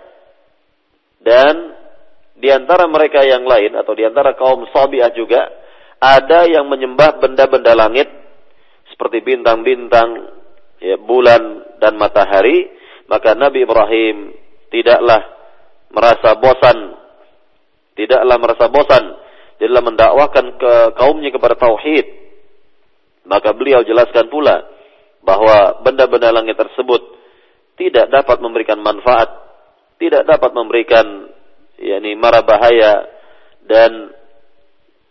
dan di antara mereka yang lain atau di antara kaum Sabiah juga ada yang menyembah benda-benda langit seperti bintang-bintang, ya, bulan dan matahari, maka Nabi Ibrahim tidaklah merasa bosan, tidaklah merasa bosan dalam mendakwakan ke kaumnya kepada tauhid. Maka beliau jelaskan pula bahwa benda-benda langit tersebut tidak dapat memberikan manfaat, tidak dapat memberikan yakni mara bahaya dan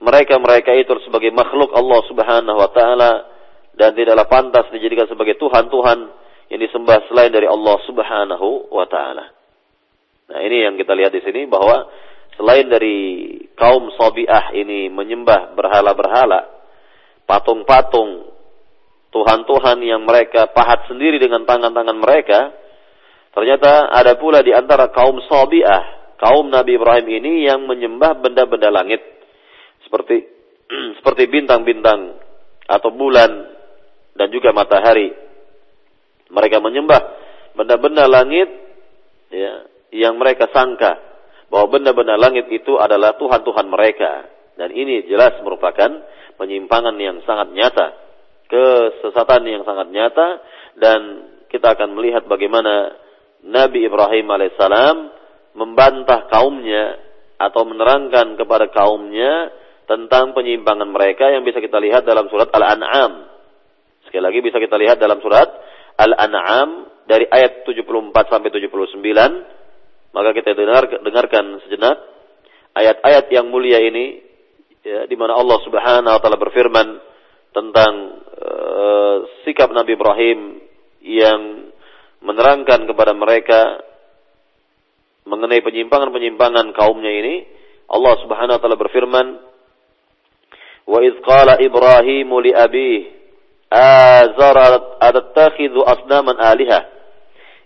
mereka-mereka itu sebagai makhluk Allah Subhanahu wa taala dan tidaklah pantas dijadikan sebagai tuhan-tuhan yang disembah selain dari Allah Subhanahu wa taala. Nah, ini yang kita lihat di sini bahwa selain dari kaum Sabiah ini menyembah berhala-berhala, patung-patung, tuhan-tuhan yang mereka pahat sendiri dengan tangan-tangan mereka, ternyata ada pula di antara kaum Sabiah kaum Nabi Ibrahim ini yang menyembah benda-benda langit seperti seperti bintang-bintang atau bulan dan juga matahari. Mereka menyembah benda-benda langit ya, yang mereka sangka bahwa benda-benda langit itu adalah tuhan-tuhan mereka dan ini jelas merupakan penyimpangan yang sangat nyata, kesesatan yang sangat nyata dan kita akan melihat bagaimana Nabi Ibrahim alaihissalam membantah kaumnya atau menerangkan kepada kaumnya tentang penyimpangan mereka yang bisa kita lihat dalam surat Al-An'am. Sekali lagi bisa kita lihat dalam surat Al-An'am dari ayat 74 sampai 79. Maka kita dengar, dengarkan sejenak ayat-ayat yang mulia ini ya, di mana Allah Subhanahu wa taala berfirman tentang uh, sikap Nabi Ibrahim yang menerangkan kepada mereka mengenai penyimpangan-penyimpangan kaumnya ini, Allah Subhanahu wa taala berfirman, "Wa idz qala Ibrahim li abih, azara atattakhidhu asnaman aliha,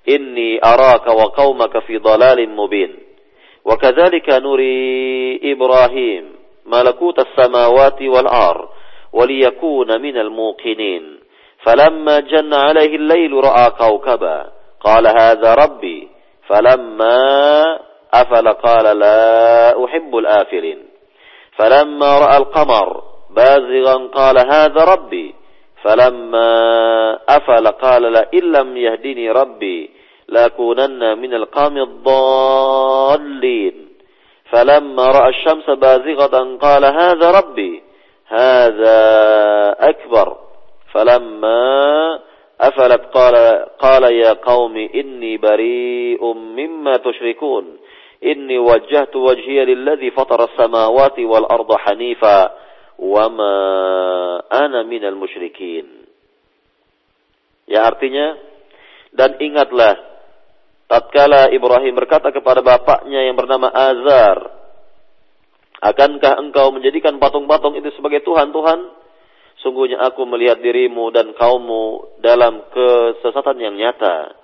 inni araka wa qaumaka fi dhalalin mubin." وكذلك نري إبراهيم ملكوت السماوات والأرض وليكون من الموقنين فلما جن عليه الليل رأى كوكبا قال هذا ربي فلما أفل قال لا أحب الآفلين. فلما رأى القمر بازغا قال هذا ربي. فلما أفل قال لئن لم يهدني ربي لأكونن من القوم الضالين. فلما رأى الشمس بازغة قال هذا ربي. هذا أكبر. فلما afalat qala qala ya qaumi inni bari'um mimma tusyrikun inni wajjahtu wajhiya lilladzi fatara as-samawati wal arda hanifa wama ana minal musyrikin ya artinya dan ingatlah tatkala Ibrahim berkata kepada bapaknya yang bernama Azar akankah engkau menjadikan patung-patung itu sebagai tuhan-tuhan? Sungguhnya aku melihat dirimu dan kaummu dalam kesesatan yang nyata.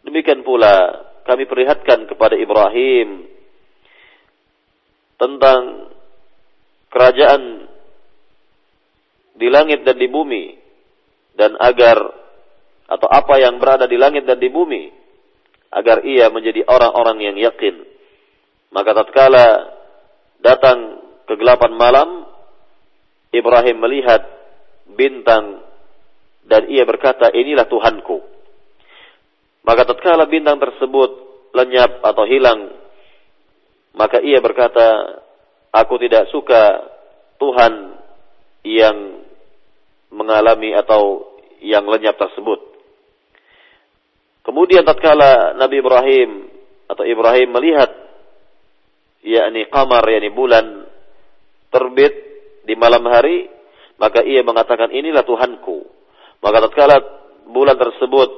Demikian pula kami perlihatkan kepada Ibrahim tentang kerajaan di langit dan di bumi dan agar atau apa yang berada di langit dan di bumi agar ia menjadi orang-orang yang yakin maka tatkala datang kegelapan malam Ibrahim melihat bintang dan ia berkata, inilah Tuhanku. Maka tatkala bintang tersebut lenyap atau hilang, maka ia berkata, aku tidak suka Tuhan yang mengalami atau yang lenyap tersebut. Kemudian tatkala Nabi Ibrahim atau Ibrahim melihat yakni qamar yakni bulan terbit di malam hari maka ia mengatakan inilah Tuhanku maka tatkala bulan tersebut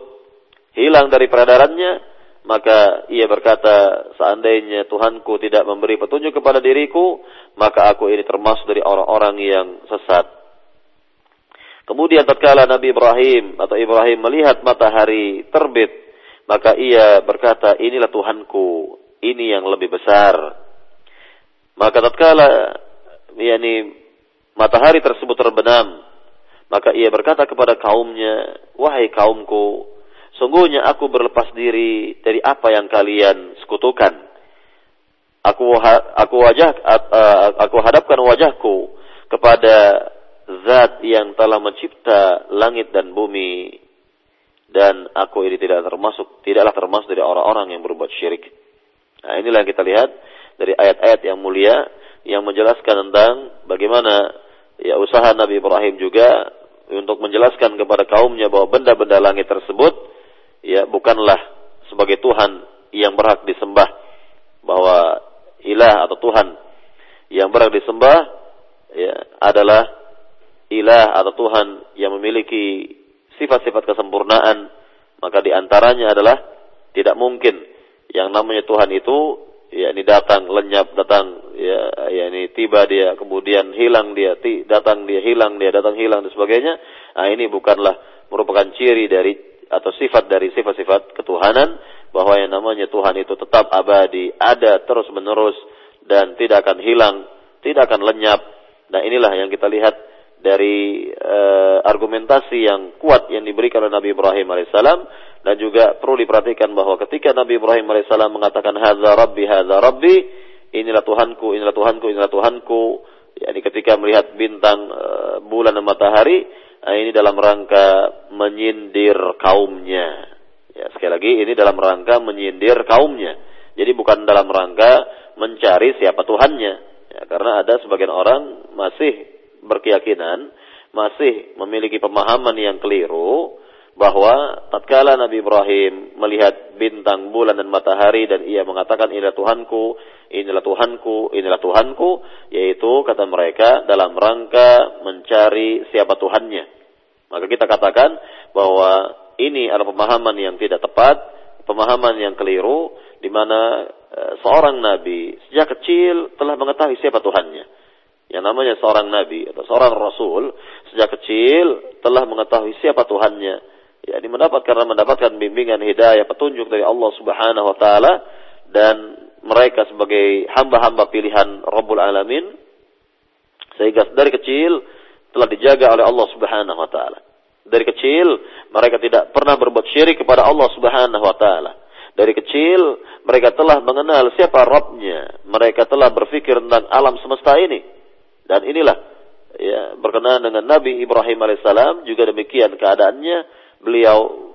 hilang dari peredarannya maka ia berkata seandainya Tuhanku tidak memberi petunjuk kepada diriku maka aku ini termasuk dari orang-orang yang sesat Kemudian tatkala Nabi Ibrahim atau Ibrahim melihat matahari terbit, maka ia berkata, inilah Tuhanku, ini yang lebih besar. Maka tatkala yakni matahari tersebut terbenam, maka ia berkata kepada kaumnya, wahai kaumku, sungguhnya aku berlepas diri dari apa yang kalian sekutukan. Aku aku wajah aku hadapkan wajahku kepada zat yang telah mencipta langit dan bumi dan aku ini tidak termasuk tidaklah termasuk dari orang-orang yang berbuat syirik. Nah, inilah yang kita lihat dari ayat-ayat yang mulia yang menjelaskan tentang bagaimana ya usaha Nabi Ibrahim juga untuk menjelaskan kepada kaumnya bahwa benda-benda langit tersebut ya bukanlah sebagai Tuhan yang berhak disembah bahwa ilah atau Tuhan yang berhak disembah ya adalah ilah atau Tuhan yang memiliki sifat-sifat kesempurnaan, maka di antaranya adalah tidak mungkin yang namanya Tuhan itu ya ini datang lenyap datang. Ya ya ini tiba dia kemudian hilang dia ti, datang dia hilang dia datang hilang dan sebagainya. Nah ini bukanlah merupakan ciri dari atau sifat dari sifat-sifat ketuhanan bahwa yang namanya Tuhan itu tetap abadi ada terus menerus dan tidak akan hilang tidak akan lenyap. Nah inilah yang kita lihat dari uh, argumentasi yang kuat yang diberikan oleh Nabi Ibrahim alaihissalam dan juga perlu diperhatikan bahwa ketika Nabi Ibrahim alaihissalam mengatakan hadza rabbi hadza rabbi inilah Tuhanku inilah Tuhanku inilah Tuhanku. Yakni ketika melihat bintang uh, bulan dan matahari uh, ini dalam rangka menyindir kaumnya. Ya sekali lagi ini dalam rangka menyindir kaumnya. Jadi bukan dalam rangka mencari siapa Tuhannya. Ya, karena ada sebagian orang masih berkeyakinan masih memiliki pemahaman yang keliru bahwa tatkala Nabi Ibrahim melihat bintang bulan dan matahari dan ia mengatakan inilah Tuhanku, inilah Tuhanku, inilah Tuhanku, yaitu kata mereka dalam rangka mencari siapa Tuhannya. Maka kita katakan bahwa ini adalah pemahaman yang tidak tepat, pemahaman yang keliru di mana e, seorang nabi sejak kecil telah mengetahui siapa Tuhannya yang namanya seorang nabi atau seorang rasul sejak kecil telah mengetahui siapa Tuhannya ya mendapat karena mendapatkan bimbingan hidayah petunjuk dari Allah Subhanahu wa taala dan mereka sebagai hamba-hamba pilihan Rabbul Alamin sehingga dari kecil telah dijaga oleh Allah Subhanahu wa taala. Dari kecil mereka tidak pernah berbuat syirik kepada Allah Subhanahu wa taala. Dari kecil mereka telah mengenal siapa Rabbnya. Mereka telah berpikir tentang alam semesta ini. Dan inilah ya berkenaan dengan Nabi Ibrahim alaihissalam juga demikian keadaannya. Beliau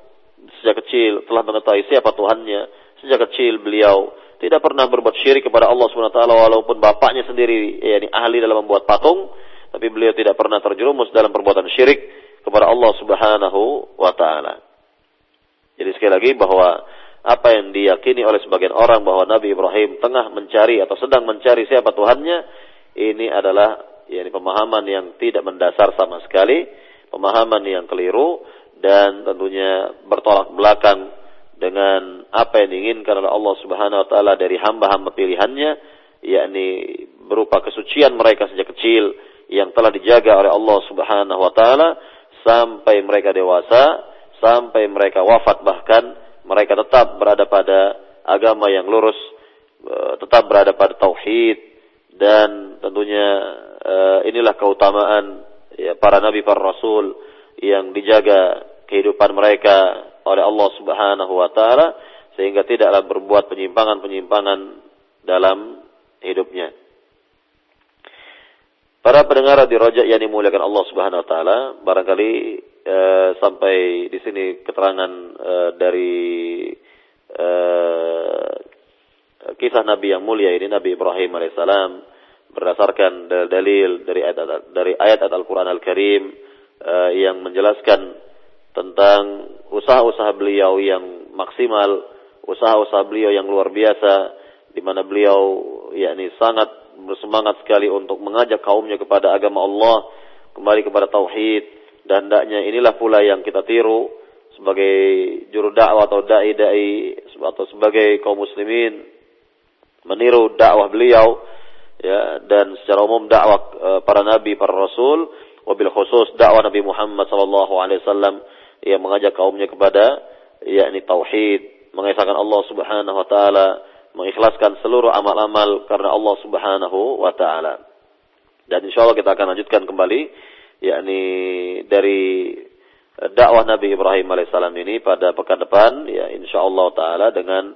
sejak kecil telah mengetahui siapa Tuhannya. Sejak kecil beliau tidak pernah berbuat syirik kepada Allah SWT walaupun bapaknya sendiri yakni ahli dalam membuat patung, tapi beliau tidak pernah terjerumus dalam perbuatan syirik kepada Allah Subhanahu wa taala. Jadi sekali lagi bahwa apa yang diyakini oleh sebagian orang bahwa Nabi Ibrahim tengah mencari atau sedang mencari siapa Tuhannya, ini adalah yakni pemahaman yang tidak mendasar sama sekali, pemahaman yang keliru dan tentunya bertolak belakang dengan apa yang diinginkan oleh Allah Subhanahu wa taala dari hamba-hamba pilihannya yakni berupa kesucian mereka sejak kecil yang telah dijaga oleh Allah Subhanahu wa taala sampai mereka dewasa, sampai mereka wafat bahkan mereka tetap berada pada agama yang lurus, eh, tetap berada pada tauhid, dan tentunya uh, inilah keutamaan ya, para nabi para rasul yang dijaga kehidupan mereka oleh Allah Subhanahu wa taala sehingga tidaklah berbuat penyimpangan-penyimpangan dalam hidupnya. Para pendengar di rojak yang dimuliakan Allah Subhanahu wa taala, barangkali eh, sampai di sini keterangan eh, dari eh, kisah Nabi yang mulia ini Nabi Ibrahim alaihissalam berdasarkan dalil dari ayat dari ayat Al-Qur'an Al-Karim yang menjelaskan tentang usaha-usaha beliau yang maksimal, usaha-usaha beliau yang luar biasa di mana beliau yakni sangat bersemangat sekali untuk mengajak kaumnya kepada agama Allah, kembali kepada tauhid dan hendaknya inilah pula yang kita tiru sebagai juru dakwah atau dai-dai atau sebagai kaum muslimin meniru dakwah beliau ya dan secara umum dakwah e, para nabi, para rasul, wabil khusus dakwah Nabi Muhammad sallallahu alaihi wasallam yang mengajak kaumnya kepada yakni tauhid, mengesahkan Allah Subhanahu wa taala, mengikhlaskan seluruh amal-amal karena Allah Subhanahu wa taala. Dan insyaallah kita akan lanjutkan kembali yakni dari dakwah Nabi Ibrahim alaihissalam ini pada pekan depan ya insyaallah taala dengan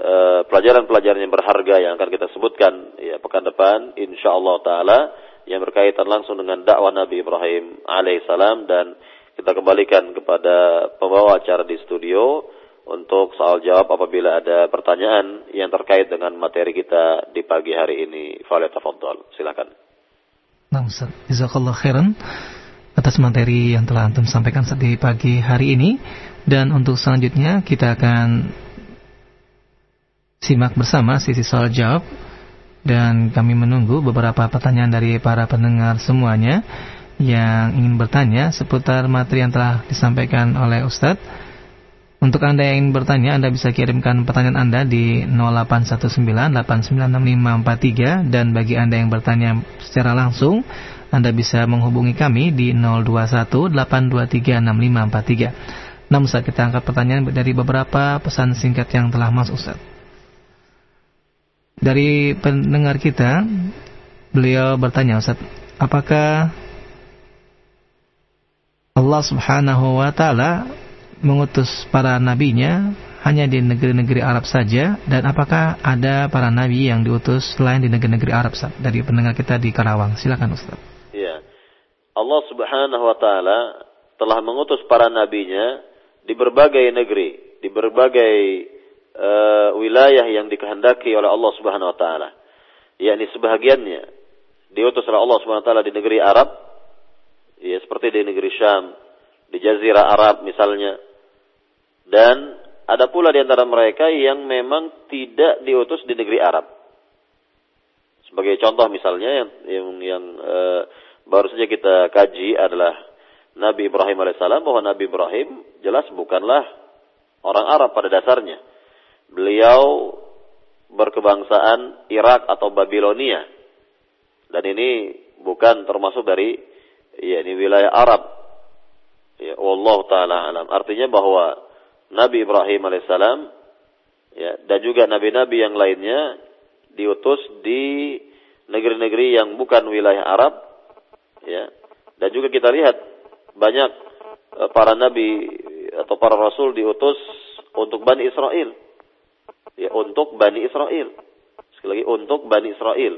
uh, pelajaran-pelajaran yang berharga yang akan kita sebutkan ya pekan depan insyaallah taala yang berkaitan langsung dengan dakwah Nabi Ibrahim alaihissalam dan kita kembalikan kepada pembawa acara di studio untuk soal jawab apabila ada pertanyaan yang terkait dengan materi kita di pagi hari ini. Fale tafadhol. Silakan.
Nah, Ustaz. Khairan atas materi yang telah antum sampaikan di pagi hari ini dan untuk selanjutnya kita akan simak bersama sisi soal jawab dan kami menunggu beberapa pertanyaan dari para pendengar semuanya yang ingin bertanya seputar materi yang telah disampaikan oleh Ustadz untuk Anda yang ingin bertanya, Anda bisa kirimkan pertanyaan Anda di 0819896543 dan bagi Anda yang bertanya secara langsung, Anda bisa menghubungi kami di 0218236543. Namun saat kita angkat pertanyaan dari beberapa pesan singkat yang telah masuk Ustaz. Dari pendengar kita, beliau bertanya Ustaz, apakah Allah Subhanahu wa taala mengutus para nabinya hanya di negeri-negeri Arab saja dan apakah ada para nabi yang diutus selain di negeri-negeri Arab dari pendengar kita di Karawang? Silakan Ustaz.
Iya. Allah Subhanahu wa taala telah mengutus para nabinya di berbagai negeri di berbagai uh, wilayah yang dikehendaki oleh Allah Subhanahu wa taala. Yakni sebahagiannya diutus oleh Allah Subhanahu wa taala di negeri Arab ya seperti di negeri Syam di Jazirah Arab misalnya dan ada pula di antara mereka yang memang tidak diutus di negeri Arab. Sebagai contoh misalnya yang yang, yang e, baru saja kita kaji adalah Nabi Ibrahim alaihissalam bahwa Nabi Ibrahim jelas bukanlah orang Arab pada dasarnya. Beliau berkebangsaan Irak atau Babilonia. Dan ini bukan termasuk dari ya ini wilayah Arab. Ya Allah taala alam. Artinya bahwa Nabi Ibrahim alaihissalam ya, dan juga nabi-nabi yang lainnya diutus di negeri-negeri yang bukan wilayah Arab ya dan juga kita lihat banyak e, para nabi atau para rasul diutus untuk Bani Israel ya untuk Bani Israel sekali lagi untuk Bani Israel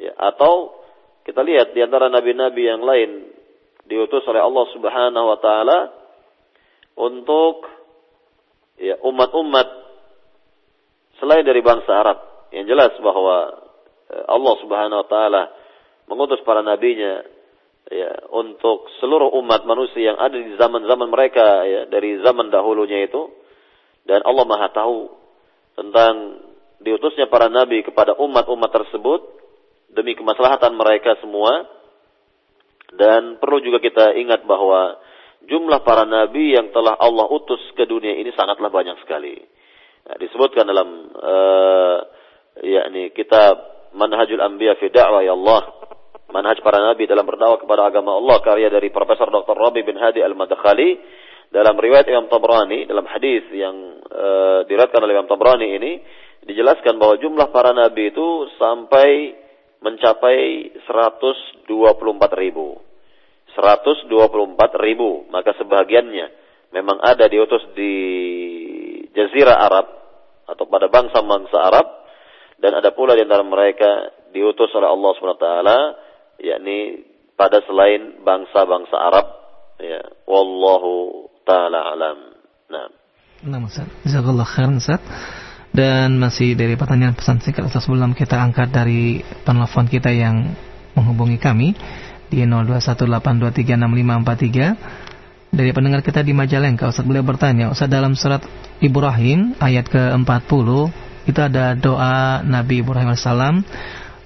ya atau kita lihat di antara nabi-nabi yang lain diutus oleh Allah Subhanahu wa taala untuk ya umat-umat selain dari bangsa Arab. Yang jelas bahwa eh, Allah Subhanahu wa taala mengutus para nabinya ya untuk seluruh umat manusia yang ada di zaman-zaman mereka ya dari zaman dahulunya itu. Dan Allah Maha tahu tentang diutusnya para nabi kepada umat-umat tersebut demi kemaslahatan mereka semua dan perlu juga kita ingat bahwa jumlah para nabi yang telah Allah utus ke dunia ini sangatlah banyak sekali. Nah, disebutkan dalam uh, yakni kitab Manhajul Anbiya fi Da'wa ya Allah. Manhaj para nabi dalam berdakwah kepada agama Allah karya dari Profesor Dr. Rabi bin Hadi Al-Madkhali dalam riwayat Imam Tabrani dalam hadis yang uh, diriwayatkan oleh Imam Tabrani ini dijelaskan bahwa jumlah para nabi itu sampai mencapai 124 ribu. 124 ribu. Maka sebahagiannya memang ada diutus di Jazirah Arab atau pada bangsa-bangsa Arab dan ada pula di antara mereka diutus oleh Allah SWT yakni pada selain bangsa-bangsa Arab ya wallahu taala alam. Nah.
Nah, Ustaz. Jazakallah khairan, Ustaz. Dan masih dari pertanyaan pesan singkat Ustaz sebelum kita angkat dari penelpon kita yang menghubungi kami di 0218236543 dari pendengar kita di Majalengka Ustaz beliau bertanya Ustaz dalam surat Ibrahim ayat ke-40 itu ada doa Nabi Ibrahim alaihissalam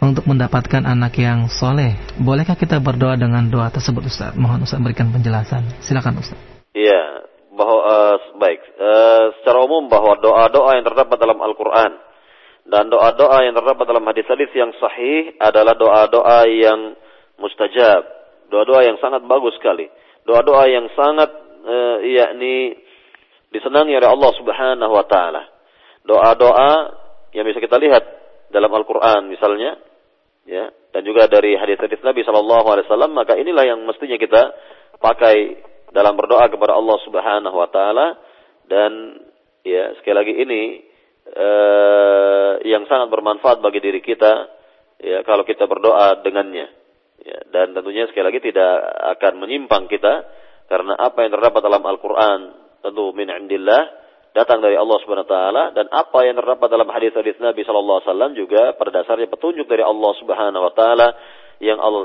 untuk mendapatkan anak yang soleh. Bolehkah kita berdoa dengan doa tersebut Ustaz? Mohon Ustaz berikan penjelasan. Silakan Ustaz.
Iya, bahwa uh, secara umum bahwa doa-doa yang terdapat dalam Al-Qur'an dan doa-doa yang terdapat dalam hadis-hadis yang sahih adalah doa-doa yang mustajab, doa-doa yang sangat bagus sekali. Doa-doa yang sangat uh, yakni disenangi oleh Allah Subhanahu wa taala. Doa-doa yang bisa kita lihat dalam Al-Qur'an misalnya ya dan juga dari hadis-hadis Nabi sallallahu alaihi wasallam maka inilah yang mestinya kita pakai dalam berdoa kepada Allah Subhanahu wa taala dan ya sekali lagi ini eh, yang sangat bermanfaat bagi diri kita ya kalau kita berdoa dengannya ya dan tentunya sekali lagi tidak akan menyimpang kita karena apa yang terdapat dalam Al-Qur'an tentu min indillah datang dari Allah Subhanahu wa taala dan apa yang terdapat dalam hadis-hadis Nabi sallallahu alaihi wasallam juga pada dasarnya petunjuk dari Allah Subhanahu wa taala yang Allah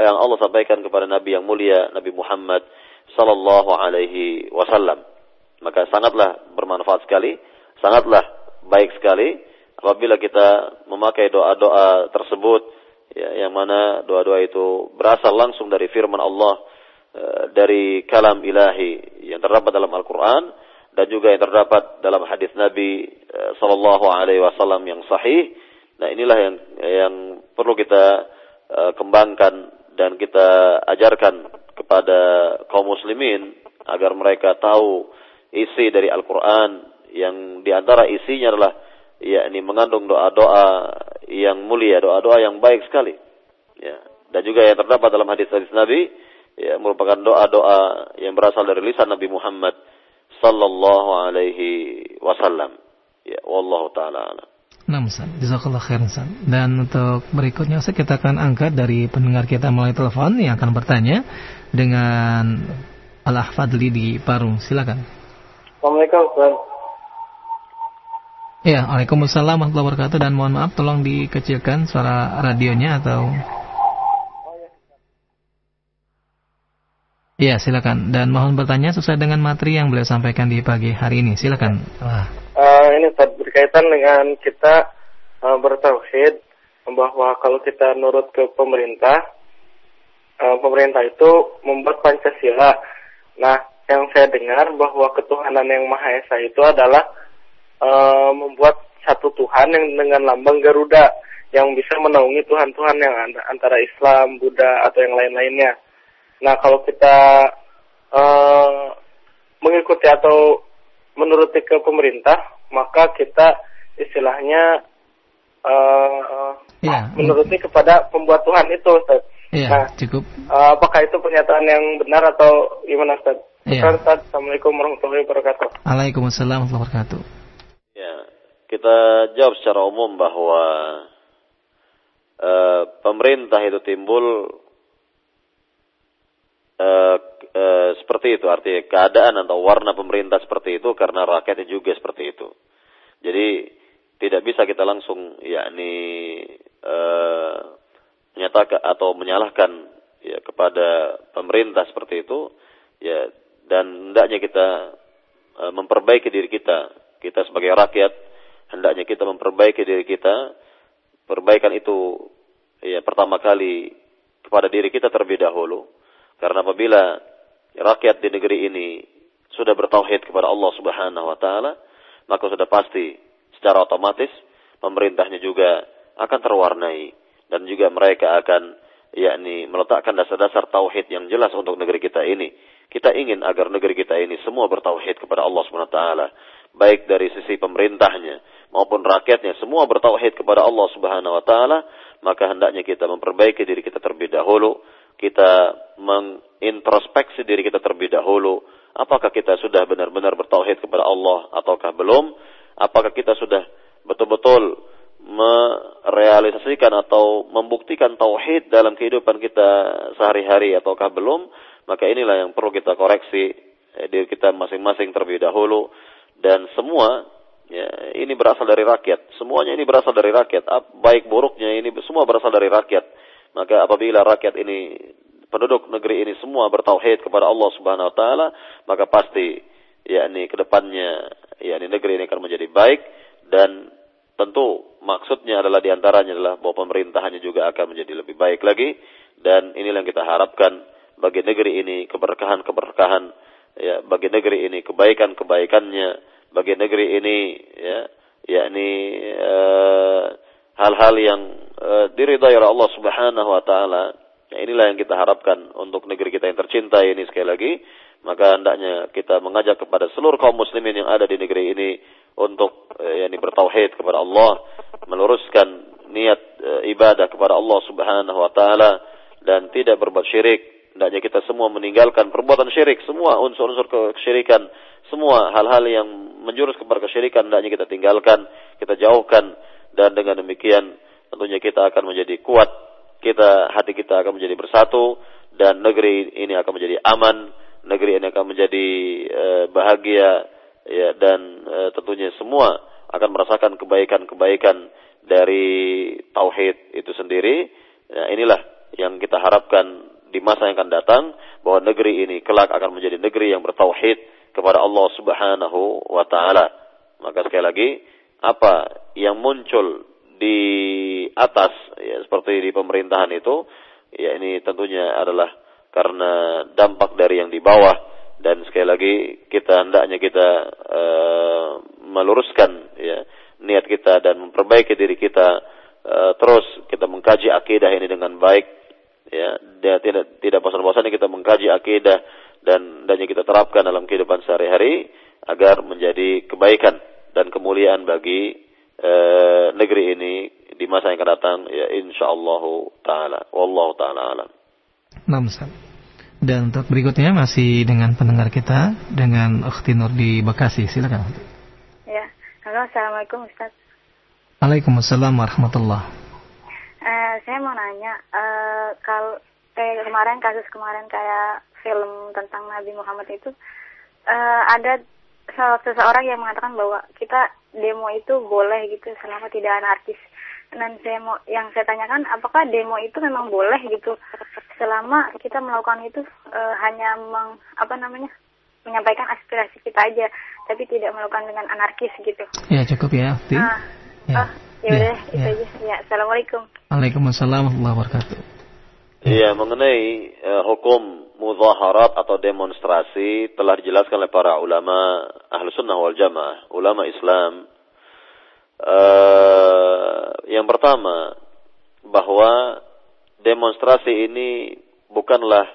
yang Allah sampaikan kepada Nabi yang mulia Nabi Muhammad sallallahu alaihi wasallam. Maka sangatlah bermanfaat sekali, sangatlah baik sekali apabila kita memakai doa-doa tersebut ya, yang mana doa-doa itu berasal langsung dari firman Allah Eh, dari kalam ilahi yang terdapat dalam Al-Quran dan juga yang terdapat dalam hadis Nabi uh, Sallallahu Alaihi Wasallam yang sahih. Nah inilah yang yang perlu kita uh, kembangkan dan kita ajarkan kepada kaum muslimin agar mereka tahu isi dari Al-Quran yang di antara isinya adalah yakni mengandung doa-doa yang mulia, doa-doa yang baik sekali. Ya. Dan juga yang terdapat dalam hadis-hadis Nabi ya merupakan doa-doa yang berasal dari lisan Nabi Muhammad sallallahu alaihi wasallam. Ya, wallahu taala alam.
Nah. Jazakallah khair, Ustaz. Dan untuk berikutnya, Ustaz, kita akan angkat dari pendengar kita melalui telepon yang akan bertanya dengan Al-Ahfadli di Parung. Silakan.
Assalamualaikum, Ustaz.
Ya, Waalaikumsalam warahmatullahi wabarakatuh. Dan mohon maaf, tolong dikecilkan suara radionya atau Iya, silakan. Dan mohon bertanya sesuai dengan materi yang beliau sampaikan di pagi hari ini. Silakan.
Uh, ini Ustaz, berkaitan dengan kita uh, bertauhid bahwa kalau kita nurut ke pemerintah, uh, pemerintah itu membuat Pancasila. Nah, yang saya dengar bahwa ketuhanan yang Maha Esa itu adalah uh, membuat satu Tuhan yang dengan lambang Garuda yang bisa menaungi Tuhan-Tuhan yang antara Islam, Buddha atau yang lain-lainnya. Nah, kalau kita uh, mengikuti atau menuruti ke pemerintah, maka kita istilahnya uh, ya. menuruti kepada pembuat Tuhan itu, Ustaz.
Iya, nah, cukup.
Apakah itu pernyataan yang benar atau gimana, Ustaz? Ustaz, Assalamualaikum warahmatullahi wabarakatuh.
Waalaikumsalam warahmatullahi wabarakatuh.
Ya, kita jawab secara umum bahwa uh, pemerintah itu timbul Uh, uh, seperti itu artinya keadaan atau warna pemerintah seperti itu karena rakyatnya juga seperti itu. Jadi tidak bisa kita langsung yakni uh, menyatakan atau menyalahkan ya kepada pemerintah seperti itu ya dan hendaknya kita uh, memperbaiki diri kita. Kita sebagai rakyat hendaknya kita memperbaiki diri kita. Perbaikan itu ya pertama kali kepada diri kita terlebih dahulu. Karena apabila rakyat di negeri ini sudah bertauhid kepada Allah Subhanahu wa taala, maka sudah pasti secara otomatis pemerintahnya juga akan terwarnai dan juga mereka akan yakni meletakkan dasar-dasar tauhid yang jelas untuk negeri kita ini. Kita ingin agar negeri kita ini semua bertauhid kepada Allah taala, baik dari sisi pemerintahnya maupun rakyatnya semua bertauhid kepada Allah Subhanahu wa taala, maka hendaknya kita memperbaiki diri kita terlebih dahulu kita mengintrospeksi diri kita terlebih dahulu. Apakah kita sudah benar-benar bertauhid kepada Allah ataukah belum? Apakah kita sudah betul-betul merealisasikan atau membuktikan tauhid dalam kehidupan kita sehari-hari ataukah belum? Maka inilah yang perlu kita koreksi eh, diri kita masing-masing terlebih dahulu. Dan semua ya, ini berasal dari rakyat. Semuanya ini berasal dari rakyat. Baik buruknya ini semua berasal dari rakyat. Maka apabila rakyat ini penduduk negeri ini semua bertauhid kepada Allah Subhanahu wa taala, maka pasti yakni ke depannya yakni negeri ini akan menjadi baik. Dan tentu maksudnya adalah di antaranya adalah bahwa pemerintahannya juga akan menjadi lebih baik lagi. Dan inilah yang kita harapkan bagi negeri ini keberkahan-keberkahan ya bagi negeri ini kebaikan-kebaikannya bagi negeri ini ya yakni uh, hal-hal yang uh, diridhai oleh Allah Subhanahu wa taala. Ya, inilah yang kita harapkan untuk negeri kita yang tercinta ini sekali lagi. Maka hendaknya kita mengajak kepada seluruh kaum muslimin yang ada di negeri ini untuk uh, yakni bertauhid kepada Allah meluruskan niat uh, ibadah kepada Allah Subhanahu wa taala dan tidak berbuat syirik hendaknya kita semua meninggalkan perbuatan syirik, semua unsur-unsur kesyirikan, semua hal-hal yang menjurus kepada kesyirikan hendaknya kita tinggalkan, kita jauhkan dan dengan demikian tentunya kita akan menjadi kuat, kita hati kita akan menjadi bersatu dan negeri ini akan menjadi aman, negeri ini akan menjadi uh, bahagia ya dan uh, tentunya semua akan merasakan kebaikan-kebaikan dari tauhid itu sendiri. Ya, inilah yang kita harapkan di masa yang akan datang bahwa negeri ini kelak akan menjadi negeri yang bertauhid kepada Allah Subhanahu wa taala. Maka sekali lagi apa yang muncul di atas ya seperti di pemerintahan itu ya ini tentunya adalah karena dampak dari yang di bawah dan sekali lagi kita hendaknya kita uh, meluruskan ya niat kita dan memperbaiki diri kita uh, terus kita mengkaji akidah ini dengan baik ya dia tidak tidak bosan-bosannya kita mengkaji akidah dan dan kita terapkan dalam kehidupan sehari-hari agar menjadi kebaikan dan kemuliaan bagi e, negeri ini di masa yang akan datang ya insyaallah taala wallahu taala alam.
Nah, Dan untuk berikutnya masih dengan pendengar kita dengan Ukhti Nur di Bekasi. Silakan.
Ya. Halo, Assalamualaikum Ustaz.
Waalaikumsalam warahmatullahi
Eh, saya mau nanya, uh, kalau kayak kemarin kasus kemarin kayak film tentang Nabi Muhammad itu uh, ada seseorang yang mengatakan bahwa kita demo itu boleh gitu selama tidak anarkis. Dan saya mau yang saya tanyakan apakah demo itu memang boleh gitu selama kita melakukan itu uh, hanya meng, apa namanya menyampaikan aspirasi kita aja tapi tidak melakukan dengan anarkis gitu.
Ya cukup ya.
Nah, ya. Uh, ya udah ya, itu ya. aja. Ya, assalamualaikum.
Waalaikumsalam warahmatullahi wabarakatuh.
Iya, mengenai uh, hukum muzaharat atau demonstrasi telah dijelaskan oleh para ulama ahlu sunnah wal jamaah, ulama Islam. Uh, yang pertama, bahwa demonstrasi ini bukanlah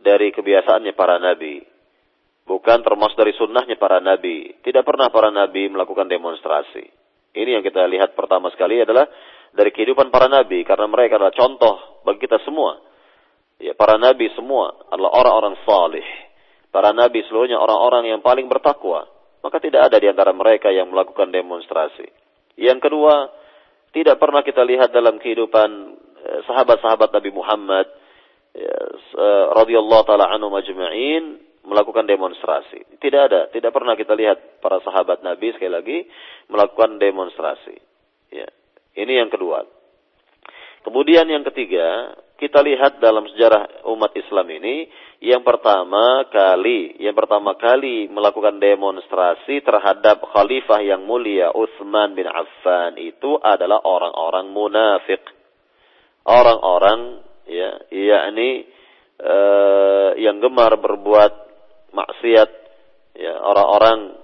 dari kebiasaannya para nabi. Bukan termasuk dari sunnahnya para nabi. Tidak pernah para nabi melakukan demonstrasi. Ini yang kita lihat pertama sekali adalah dari kehidupan para nabi karena mereka adalah contoh bagi kita semua. Ya, para nabi semua adalah orang-orang salih. Para nabi seluruhnya orang-orang yang paling bertakwa. Maka tidak ada di antara mereka yang melakukan demonstrasi. Yang kedua, tidak pernah kita lihat dalam kehidupan eh, sahabat-sahabat Nabi Muhammad ya, eh, radhiyallahu taala anhu majma'in melakukan demonstrasi. Tidak ada, tidak pernah kita lihat para sahabat Nabi sekali lagi melakukan demonstrasi. Ya. Ini yang kedua. Kemudian yang ketiga, kita lihat dalam sejarah umat Islam ini, yang pertama kali, yang pertama kali melakukan demonstrasi terhadap khalifah yang mulia Utsman bin Affan itu adalah orang-orang munafik. Orang-orang ya, yakni uh, yang gemar berbuat maksiat, ya, orang-orang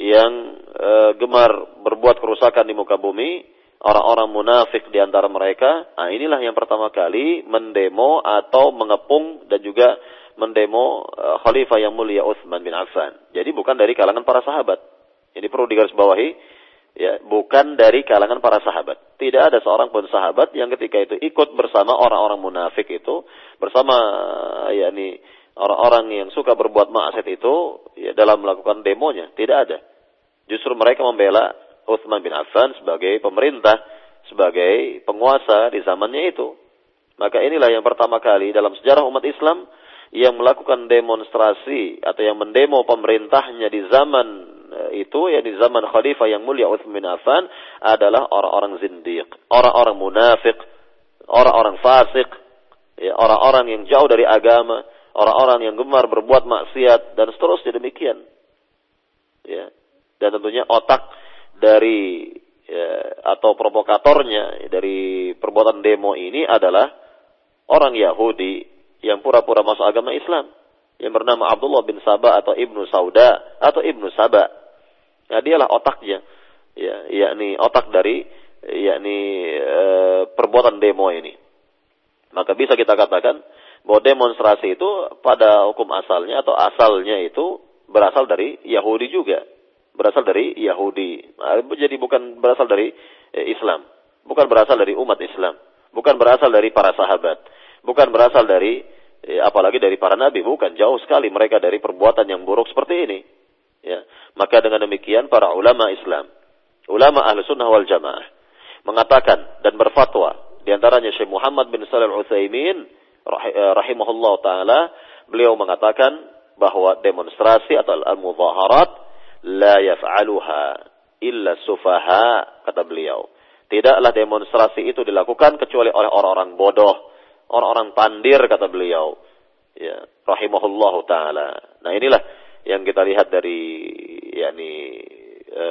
yang e, gemar berbuat kerusakan di muka bumi, orang-orang munafik di antara mereka. Nah, inilah yang pertama kali mendemo atau mengepung dan juga mendemo e, khalifah yang mulia Utsman bin Affan. Jadi bukan dari kalangan para sahabat. Ini perlu digarisbawahi ya bukan dari kalangan para sahabat. Tidak ada seorang pun sahabat yang ketika itu ikut bersama orang-orang munafik itu bersama yakni orang-orang yang suka berbuat maksiat itu ya, dalam melakukan demonya. Tidak ada. Justru mereka membela Utsman bin Affan sebagai pemerintah, sebagai penguasa di zamannya itu. Maka inilah yang pertama kali dalam sejarah umat Islam yang melakukan demonstrasi atau yang mendemo pemerintahnya di zaman eh, itu ya di zaman khalifah yang mulia Utsman bin Affan adalah orang-orang zindiq, orang-orang munafik, orang-orang fasik, ya, orang-orang yang jauh dari agama, orang-orang yang gemar berbuat maksiat dan seterusnya demikian. Ya. Dan tentunya otak dari ya, atau provokatornya dari perbuatan demo ini adalah orang Yahudi yang pura-pura masuk agama Islam yang bernama Abdullah bin Sabah atau Ibnu Sauda atau Ibnu Sabah. Nah, dialah otaknya. Ya, yakni otak dari yakni e, perbuatan demo ini. Maka bisa kita katakan bahwa demonstrasi itu pada hukum asalnya atau asalnya itu berasal dari Yahudi juga. Berasal dari Yahudi. Nah, jadi bukan berasal dari eh, Islam. Bukan berasal dari umat Islam. Bukan berasal dari para sahabat. Bukan berasal dari eh, apalagi dari para nabi. Bukan jauh sekali mereka dari perbuatan yang buruk seperti ini. Ya. Maka dengan demikian para ulama Islam, ulama ahlu sunnah wal jamaah, mengatakan dan berfatwa, di antaranya Syekh Muhammad bin Salih al-Utsaimin Eh, rahimahullah taala beliau mengatakan bahwa demonstrasi atau al-mudaharat la yaf'aluha illa sufaha kata beliau. Tidaklah demonstrasi itu dilakukan kecuali oleh orang-orang bodoh, orang-orang pandir kata beliau. Ya, rahimahullah taala. Nah, inilah yang kita lihat dari yakni e,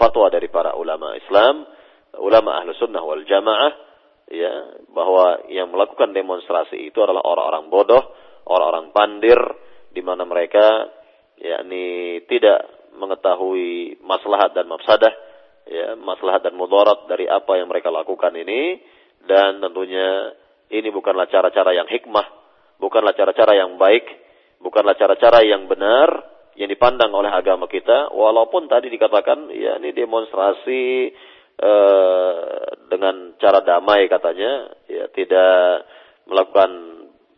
fatwa dari para ulama Islam, ulama ahlu sunnah wal jamaah ya bahwa yang melakukan demonstrasi itu adalah orang-orang bodoh, orang-orang pandir di mana mereka yakni tidak mengetahui maslahat dan mafsadah ya maslahat dan mudarat dari apa yang mereka lakukan ini. Dan tentunya ini bukanlah cara-cara yang hikmah, bukanlah cara-cara yang baik, bukanlah cara-cara yang benar yang dipandang oleh agama kita. Walaupun tadi dikatakan ya ini demonstrasi dengan cara damai katanya ya tidak melakukan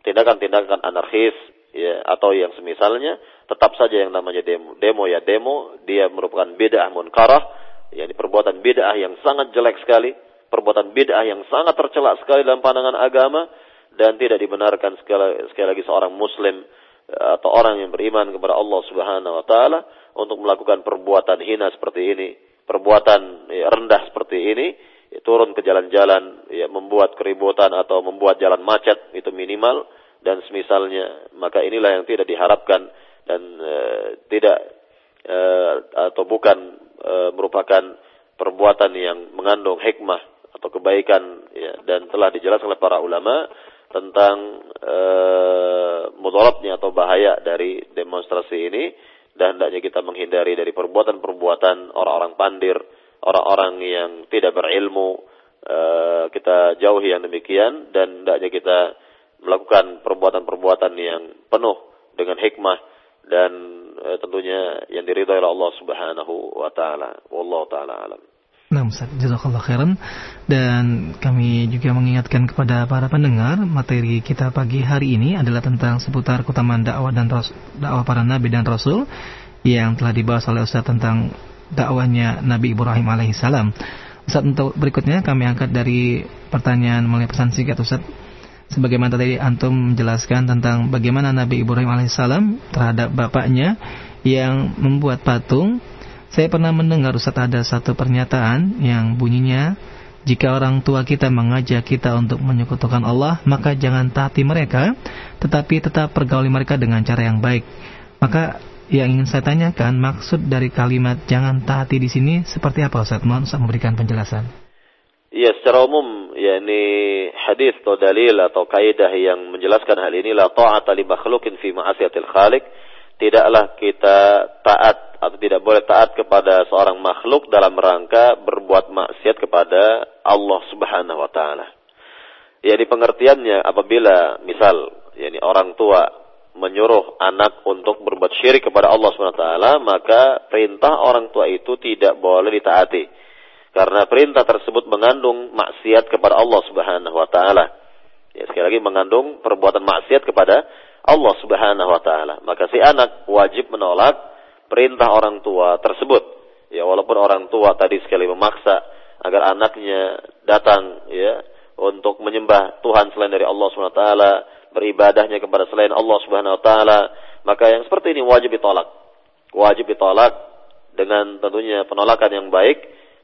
tindakan-tindakan anarkis ya atau yang semisalnya tetap saja yang namanya demo. Demo ya demo dia merupakan bid'ah munkarah ya perbuatan bid'ah yang sangat jelek sekali perbuatan bid'ah yang sangat tercela sekali dalam pandangan agama dan tidak dibenarkan sekali, sekali lagi seorang muslim eh, atau orang yang beriman kepada Allah Subhanahu wa taala untuk melakukan perbuatan hina seperti ini perbuatan ya, rendah seperti ini ya, turun ke jalan-jalan ya, membuat keributan atau membuat jalan macet itu minimal. Dan semisalnya maka inilah yang tidak diharapkan dan uh, tidak uh, atau bukan uh, merupakan perbuatan yang mengandung hikmah atau kebaikan ya, dan telah dijelaskan oleh para ulama tentang uh, mudaratnya atau bahaya dari demonstrasi ini dan hendaknya kita menghindari dari perbuatan-perbuatan orang-orang pandir, orang-orang yang tidak berilmu, uh, kita jauhi yang demikian dan hendaknya kita melakukan perbuatan-perbuatan yang penuh dengan hikmah dan uh, tentunya yang diridhai oleh Allah Subhanahu wa taala. Wallahu taala alam.
Nah, Ustaz, jazakallah khairan. Dan kami juga mengingatkan kepada para pendengar, materi kita pagi hari ini adalah tentang seputar keutamaan dakwah dan dakwah para nabi dan rasul yang telah dibahas oleh Ustaz tentang dakwahnya Nabi Ibrahim alaihissalam. Ustaz untuk berikutnya kami angkat dari pertanyaan melalui pesan singkat Ustaz. Sebagaimana tadi antum menjelaskan tentang bagaimana Nabi Ibrahim alaihissalam terhadap bapaknya yang membuat patung saya pernah mendengar Ustaz ada satu pernyataan yang bunyinya jika orang tua kita mengajak kita untuk menyekutukan Allah, maka jangan taati mereka, tetapi tetap pergauli mereka dengan cara yang baik. Maka yang ingin saya tanyakan, maksud dari kalimat jangan taati di sini seperti apa Ustaz? Mohon Ustaz memberikan penjelasan.
Ya, secara umum, yakni hadis atau dalil atau kaidah yang menjelaskan hal ini la ta'ata li makhluqin fi ma'asiyatil khaliq tidaklah kita taat atau tidak boleh taat kepada seorang makhluk dalam rangka berbuat maksiat kepada Allah Subhanahu wa taala. Ya di pengertiannya apabila misal yakni orang tua menyuruh anak untuk berbuat syirik kepada Allah Subhanahu wa taala, maka perintah orang tua itu tidak boleh ditaati. Karena perintah tersebut mengandung maksiat kepada Allah Subhanahu wa taala. Ya sekali lagi mengandung perbuatan maksiat kepada Allah Subhanahu wa taala. Maka si anak wajib menolak perintah orang tua tersebut. Ya walaupun orang tua tadi sekali memaksa agar anaknya datang ya untuk menyembah Tuhan selain dari Allah Subhanahu wa taala, beribadahnya kepada selain Allah Subhanahu wa taala, maka yang seperti ini wajib ditolak. Wajib ditolak dengan tentunya penolakan yang baik,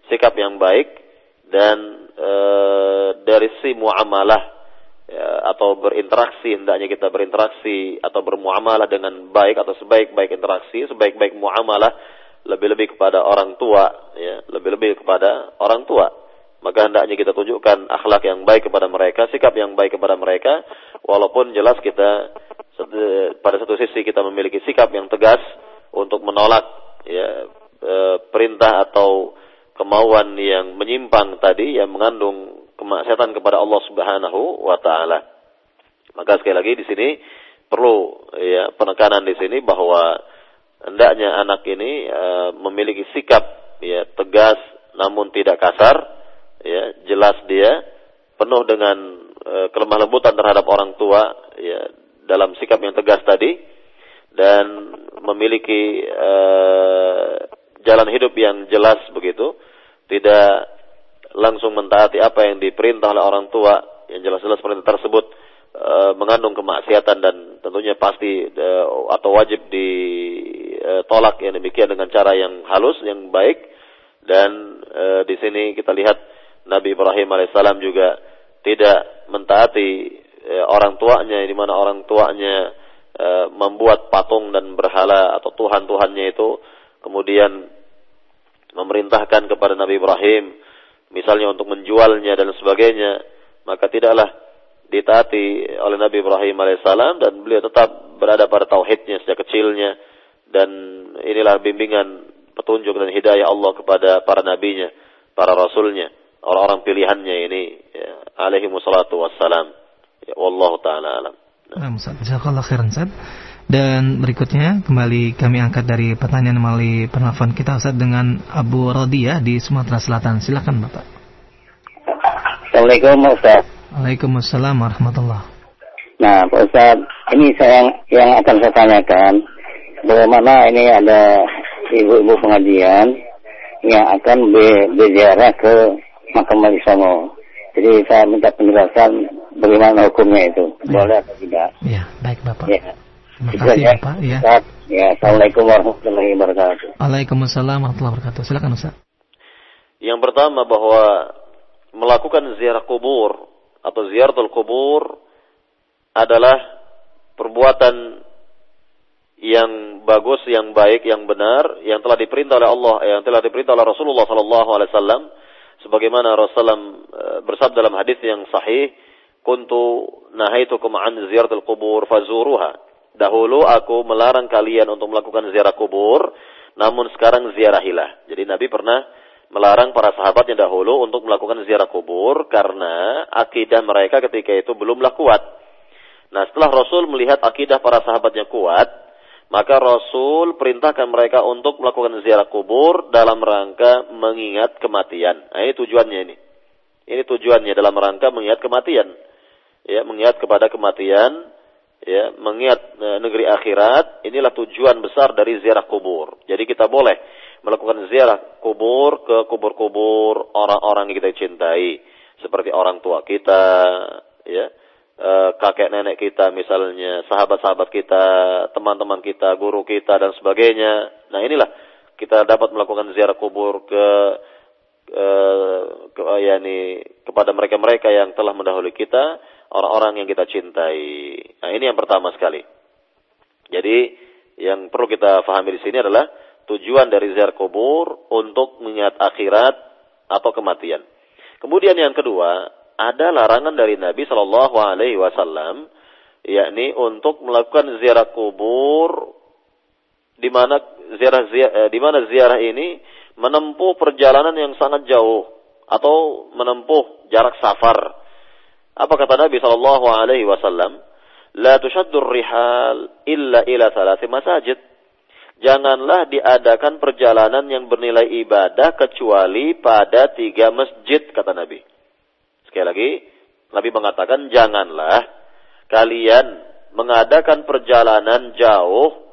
sikap yang baik dan e, dari si muamalah ya, atau berinteraksi hendaknya kita berinteraksi atau bermuamalah dengan baik atau sebaik-baik interaksi, sebaik-baik muamalah lebih-lebih kepada orang tua, ya, lebih-lebih kepada orang tua. Maka hendaknya kita tunjukkan akhlak yang baik kepada mereka, sikap yang baik kepada mereka, walaupun jelas kita pada satu sisi kita memiliki sikap yang tegas untuk menolak ya e, perintah atau kemauan yang menyimpang tadi yang mengandung kemaksiatan kepada Allah Subhanahu wa taala. Maka sekali lagi di sini perlu ya penekanan di sini bahwa hendaknya anak ini uh, memiliki sikap ya tegas namun tidak kasar ya jelas dia penuh dengan uh, kelemah lembutan terhadap orang tua ya dalam sikap yang tegas tadi dan memiliki uh, jalan hidup yang jelas begitu tidak langsung mentaati apa yang diperintah oleh orang tua yang jelas-jelas perintah tersebut Eh, mengandung kemaksiatan dan tentunya pasti uh, atau wajib ditolak yang demikian dengan cara yang halus yang baik. Dan uh, di sini kita lihat Nabi Ibrahim alaihissalam juga tidak mentaati uh, orang tuanya di mana orang tuanya uh, membuat patung dan berhala atau tuhan-tuhannya itu kemudian memerintahkan kepada Nabi Ibrahim misalnya untuk menjualnya dan sebagainya maka tidaklah ditaati oleh Nabi Ibrahim alaihissalam dan beliau tetap berada pada tauhidnya sejak kecilnya dan inilah bimbingan petunjuk dan hidayah Allah kepada para nabinya, para rasulnya, orang-orang pilihannya ini ya, alaihi wassalam. Ya, wallahu taala alam.
Nah, Jazakallah khairan Ustaz. Dan berikutnya kembali kami angkat dari pertanyaan melalui penelpon kita Ustaz dengan Abu Radiyah di Sumatera Selatan. Silakan Bapak.
Assalamualaikum Ustaz.
Waalaikumsalam warahmatullah.
Nah, Pak Ustaz, ini saya yang, yang akan saya tanyakan. Bagaimana ini ada ibu-ibu pengajian yang akan berziarah ke makam Wali Songo. Jadi saya minta penjelasan bagaimana hukumnya itu. Boleh atau tidak?
Ya, baik Bapak.
Ya.
Terima kasih ya. Bapak. Ya.
ya. Assalamualaikum warahmatullahi wabarakatuh.
Waalaikumsalam warahmatullahi wabarakatuh. Silakan Ustaz.
Yang pertama bahwa melakukan ziarah kubur atau ziaratul kubur adalah perbuatan yang bagus, yang baik, yang benar, yang telah diperintah oleh Allah, yang telah diperintah oleh Rasulullah sallallahu alaihi wasallam sebagaimana Rasulullah eh, bersabda dalam hadis yang sahih, "Kuntu nahaitukum an ziyaratul kubur fazuruha." Dahulu aku melarang kalian untuk melakukan ziarah kubur, namun sekarang ziarahilah. Jadi Nabi pernah melarang para sahabat yang dahulu untuk melakukan ziarah kubur karena akidah mereka ketika itu belumlah kuat. Nah, setelah Rasul melihat akidah para sahabatnya kuat, maka Rasul perintahkan mereka untuk melakukan ziarah kubur dalam rangka mengingat kematian. Nah, ini tujuannya ini. Ini tujuannya dalam rangka mengingat kematian. Ya, mengingat kepada kematian, ya, mengingat e, negeri akhirat, inilah tujuan besar dari ziarah kubur. Jadi kita boleh melakukan ziarah kubur ke kubur-kubur orang-orang yang kita cintai. Seperti orang tua kita ya e, kakek nenek kita misalnya sahabat-sahabat kita teman-teman kita guru kita dan sebagainya. Nah inilah kita dapat melakukan ziarah kubur ke e, ke ya ini kepada mereka-mereka yang telah mendahului kita orang-orang yang kita cintai nah ini yang pertama sekali jadi yang perlu kita fahami di sini adalah tujuan dari ziarah kubur untuk mengingat akhirat atau kematian. Kemudian yang kedua, ada larangan dari Nabi Shallallahu Alaihi Wasallam, yakni untuk melakukan ziarah kubur di mana eh, di mana ziarah ini menempuh perjalanan yang sangat jauh atau menempuh jarak safar. Apa kata Nabi Shallallahu Alaihi Wasallam? La tushaddur rihal illa ila thalathi masajid janganlah diadakan perjalanan yang bernilai ibadah kecuali pada tiga masjid, kata Nabi. Sekali lagi, Nabi mengatakan janganlah kalian mengadakan perjalanan jauh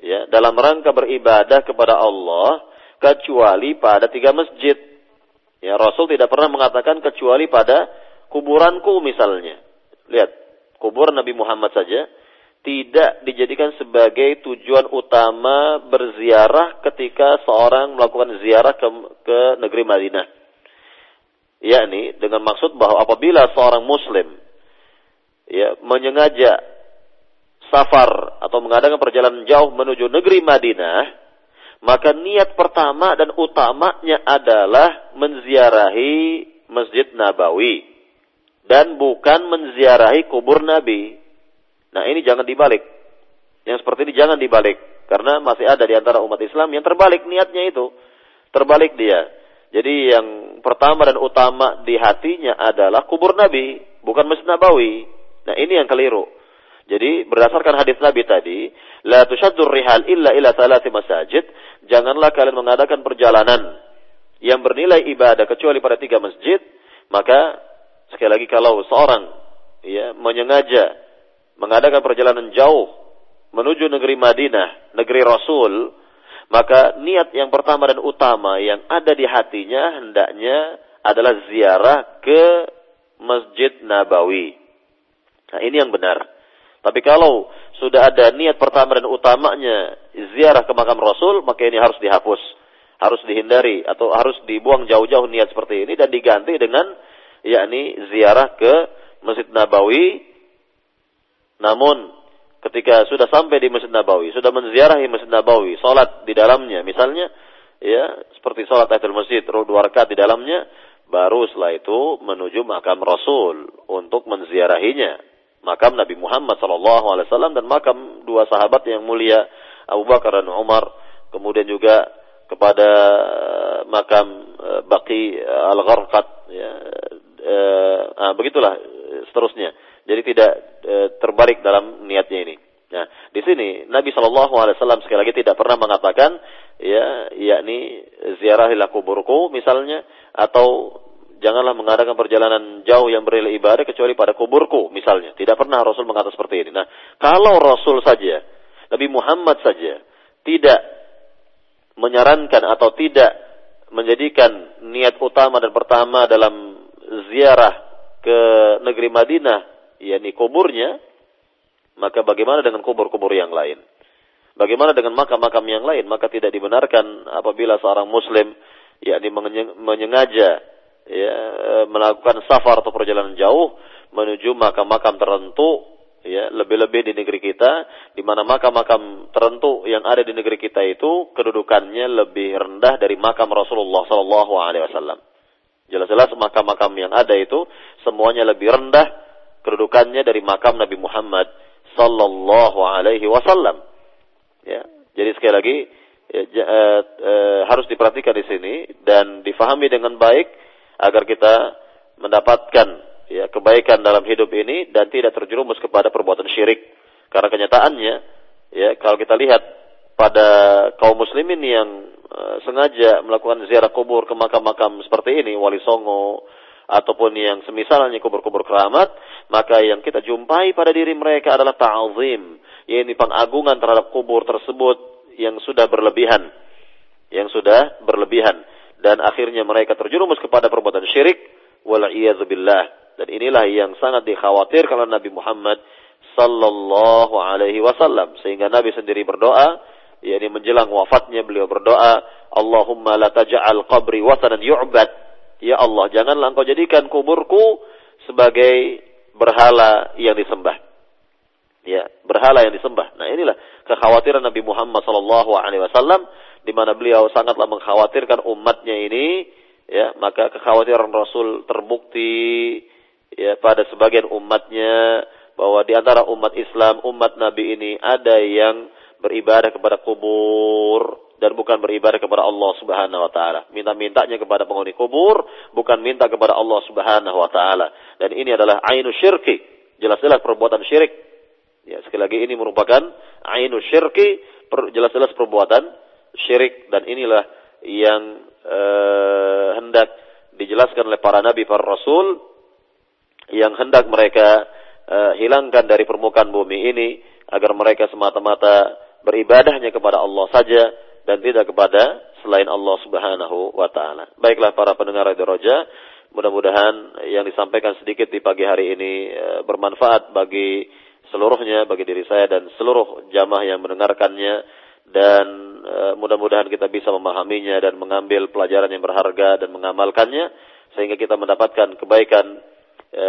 ya dalam rangka beribadah kepada Allah kecuali pada tiga masjid. Ya, Rasul tidak pernah mengatakan kecuali pada kuburanku misalnya. Lihat, kuburan Nabi Muhammad saja tidak dijadikan sebagai tujuan utama berziarah ketika seorang melakukan ziarah ke, ke negeri Madinah. Yakni dengan maksud bahwa apabila seorang muslim ya menyengaja safar atau mengadakan perjalanan jauh menuju negeri Madinah, maka niat pertama dan utamanya adalah menziarahi Masjid Nabawi dan bukan menziarahi kubur Nabi. Nah, ini jangan dibalik. Yang seperti ini jangan dibalik karena masih ada di antara umat Islam yang terbalik niatnya itu. Terbalik dia. Jadi yang pertama dan utama di hatinya adalah kubur Nabi, bukan Masjid Nabawi. Nah, ini yang keliru. Jadi berdasarkan hadis Nabi tadi, la tushaddur rihal illa ila salati masajid, janganlah kalian mengadakan perjalanan yang bernilai ibadah kecuali pada tiga masjid, maka sekali lagi kalau seorang ya menyengaja mengadakan perjalanan jauh menuju negeri Madinah, negeri Rasul, maka niat yang pertama dan utama yang ada di hatinya hendaknya adalah ziarah ke Masjid Nabawi. Nah, ini yang benar. Tapi kalau sudah ada niat pertama dan utamanya ziarah ke makam Rasul, maka ini harus dihapus. Harus dihindari atau harus dibuang jauh-jauh niat seperti ini dan diganti dengan yakni ziarah ke Masjid Nabawi. Namun ketika sudah sampai di Masjid Nabawi, sudah menziarahi Masjid Nabawi, salat di dalamnya misalnya, ya seperti salat tahiyatul masjid, dua rakaat di dalamnya, baru setelah itu menuju makam Rasul untuk menziarahinya makam Nabi Muhammad SAW dan makam dua sahabat yang mulia Abu Bakar dan Umar kemudian juga kepada eh, makam uh, Baqi uh, Al-Gharqat ya uh, begitulah seterusnya jadi tidak uh, terbalik dalam niatnya ini nah di sini Nabi Shallallahu Alaihi Wasallam sekali lagi tidak pernah mengatakan ya yakni ziarahilah kuburku misalnya atau janganlah mengadakan perjalanan jauh yang bernilai ibadah kecuali pada kuburku misalnya. Tidak pernah Rasul mengatakan seperti ini. Nah, kalau Rasul saja, Nabi Muhammad saja tidak menyarankan atau tidak menjadikan niat utama dan pertama dalam ziarah ke negeri Madinah, yakni kuburnya, maka bagaimana dengan kubur-kubur yang lain? Bagaimana dengan makam-makam yang lain? Maka tidak dibenarkan apabila seorang muslim yakni menyengaja ya melakukan safar atau perjalanan jauh menuju makam-makam tertentu ya lebih-lebih di negeri kita di mana makam-makam tertentu yang ada di negeri kita itu kedudukannya lebih rendah dari makam Rasulullah Sallallahu Alaihi Wasallam. Jelas-jelas makam-makam yang ada itu semuanya lebih rendah kedudukannya dari makam Nabi Muhammad Sallallahu Alaihi Wasallam. Ya, jadi sekali lagi ya, uh, uh, harus diperhatikan di sini dan difahami dengan baik agar kita mendapatkan ya kebaikan dalam hidup ini dan tidak terjerumus kepada perbuatan syirik. Karena kenyataannya ya kalau kita lihat pada kaum muslimin yang sengaja melakukan ziarah kubur ke makam-makam seperti ini, Wali Songo ataupun yang semisalnya kubur-kubur keramat, maka yang kita jumpai pada diri mereka adalah ta'zim, yakni pengagungan terhadap kubur tersebut yang sudah berlebihan. Yang sudah berlebihan. Dan akhirnya mereka terjerumus kepada perbuatan syirik wal billah. Dan inilah yang sangat dikhawatirkan oleh Nabi Muhammad sallallahu alaihi wasallam. Sehingga Nabi sendiri berdoa yakni menjelang wafatnya beliau berdoa Allahumma la taj'al qabri wasanan yu'bad. Ya Allah janganlah engkau jadikan kuburku sebagai berhala yang disembah. Ya berhala yang disembah. Nah inilah kekhawatiran Nabi Muhammad sallallahu alaihi wasallam di mana beliau sangatlah mengkhawatirkan umatnya ini, ya, maka kekhawatiran Rasul terbukti ya pada sebagian umatnya bahwa di antara umat Islam, umat Nabi ini ada yang beribadah kepada kubur dan bukan beribadah kepada Allah Subhanahu wa taala. Minta-mintanya kepada penghuni kubur, bukan minta kepada Allah Subhanahu wa taala. Dan ini adalah ainu syirki, jelas-jelas perbuatan syirik. Ya, sekali lagi ini merupakan ainu syirki, jelas-jelas perbuatan syirik dan inilah yang uh, hendak dijelaskan oleh para nabi para rasul yang hendak mereka uh, hilangkan dari permukaan bumi ini agar mereka semata-mata beribadahnya kepada Allah saja dan tidak kepada selain Allah Subhanahu wa taala. Baiklah para pendengar Radio Roja, mudah-mudahan yang disampaikan sedikit di pagi hari ini uh, bermanfaat bagi seluruhnya bagi diri saya dan seluruh jamaah yang mendengarkannya dan e, mudah-mudahan kita bisa memahaminya dan mengambil pelajaran yang berharga dan mengamalkannya sehingga kita mendapatkan kebaikan e,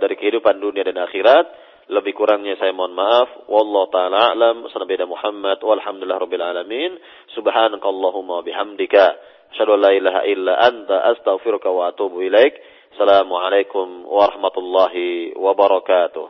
dari kehidupan dunia dan akhirat Lebih kurangnya saya mohon maaf. Wallahu taala a'lam. Sanabiyana Muhammad walhamdulillah rabbil alamin. Subhanakallahumma bihamdika asyhadu an la ilaha illa anta astaghfiruka wa atubu ilaik. Assalamualaikum warahmatullahi wabarakatuh.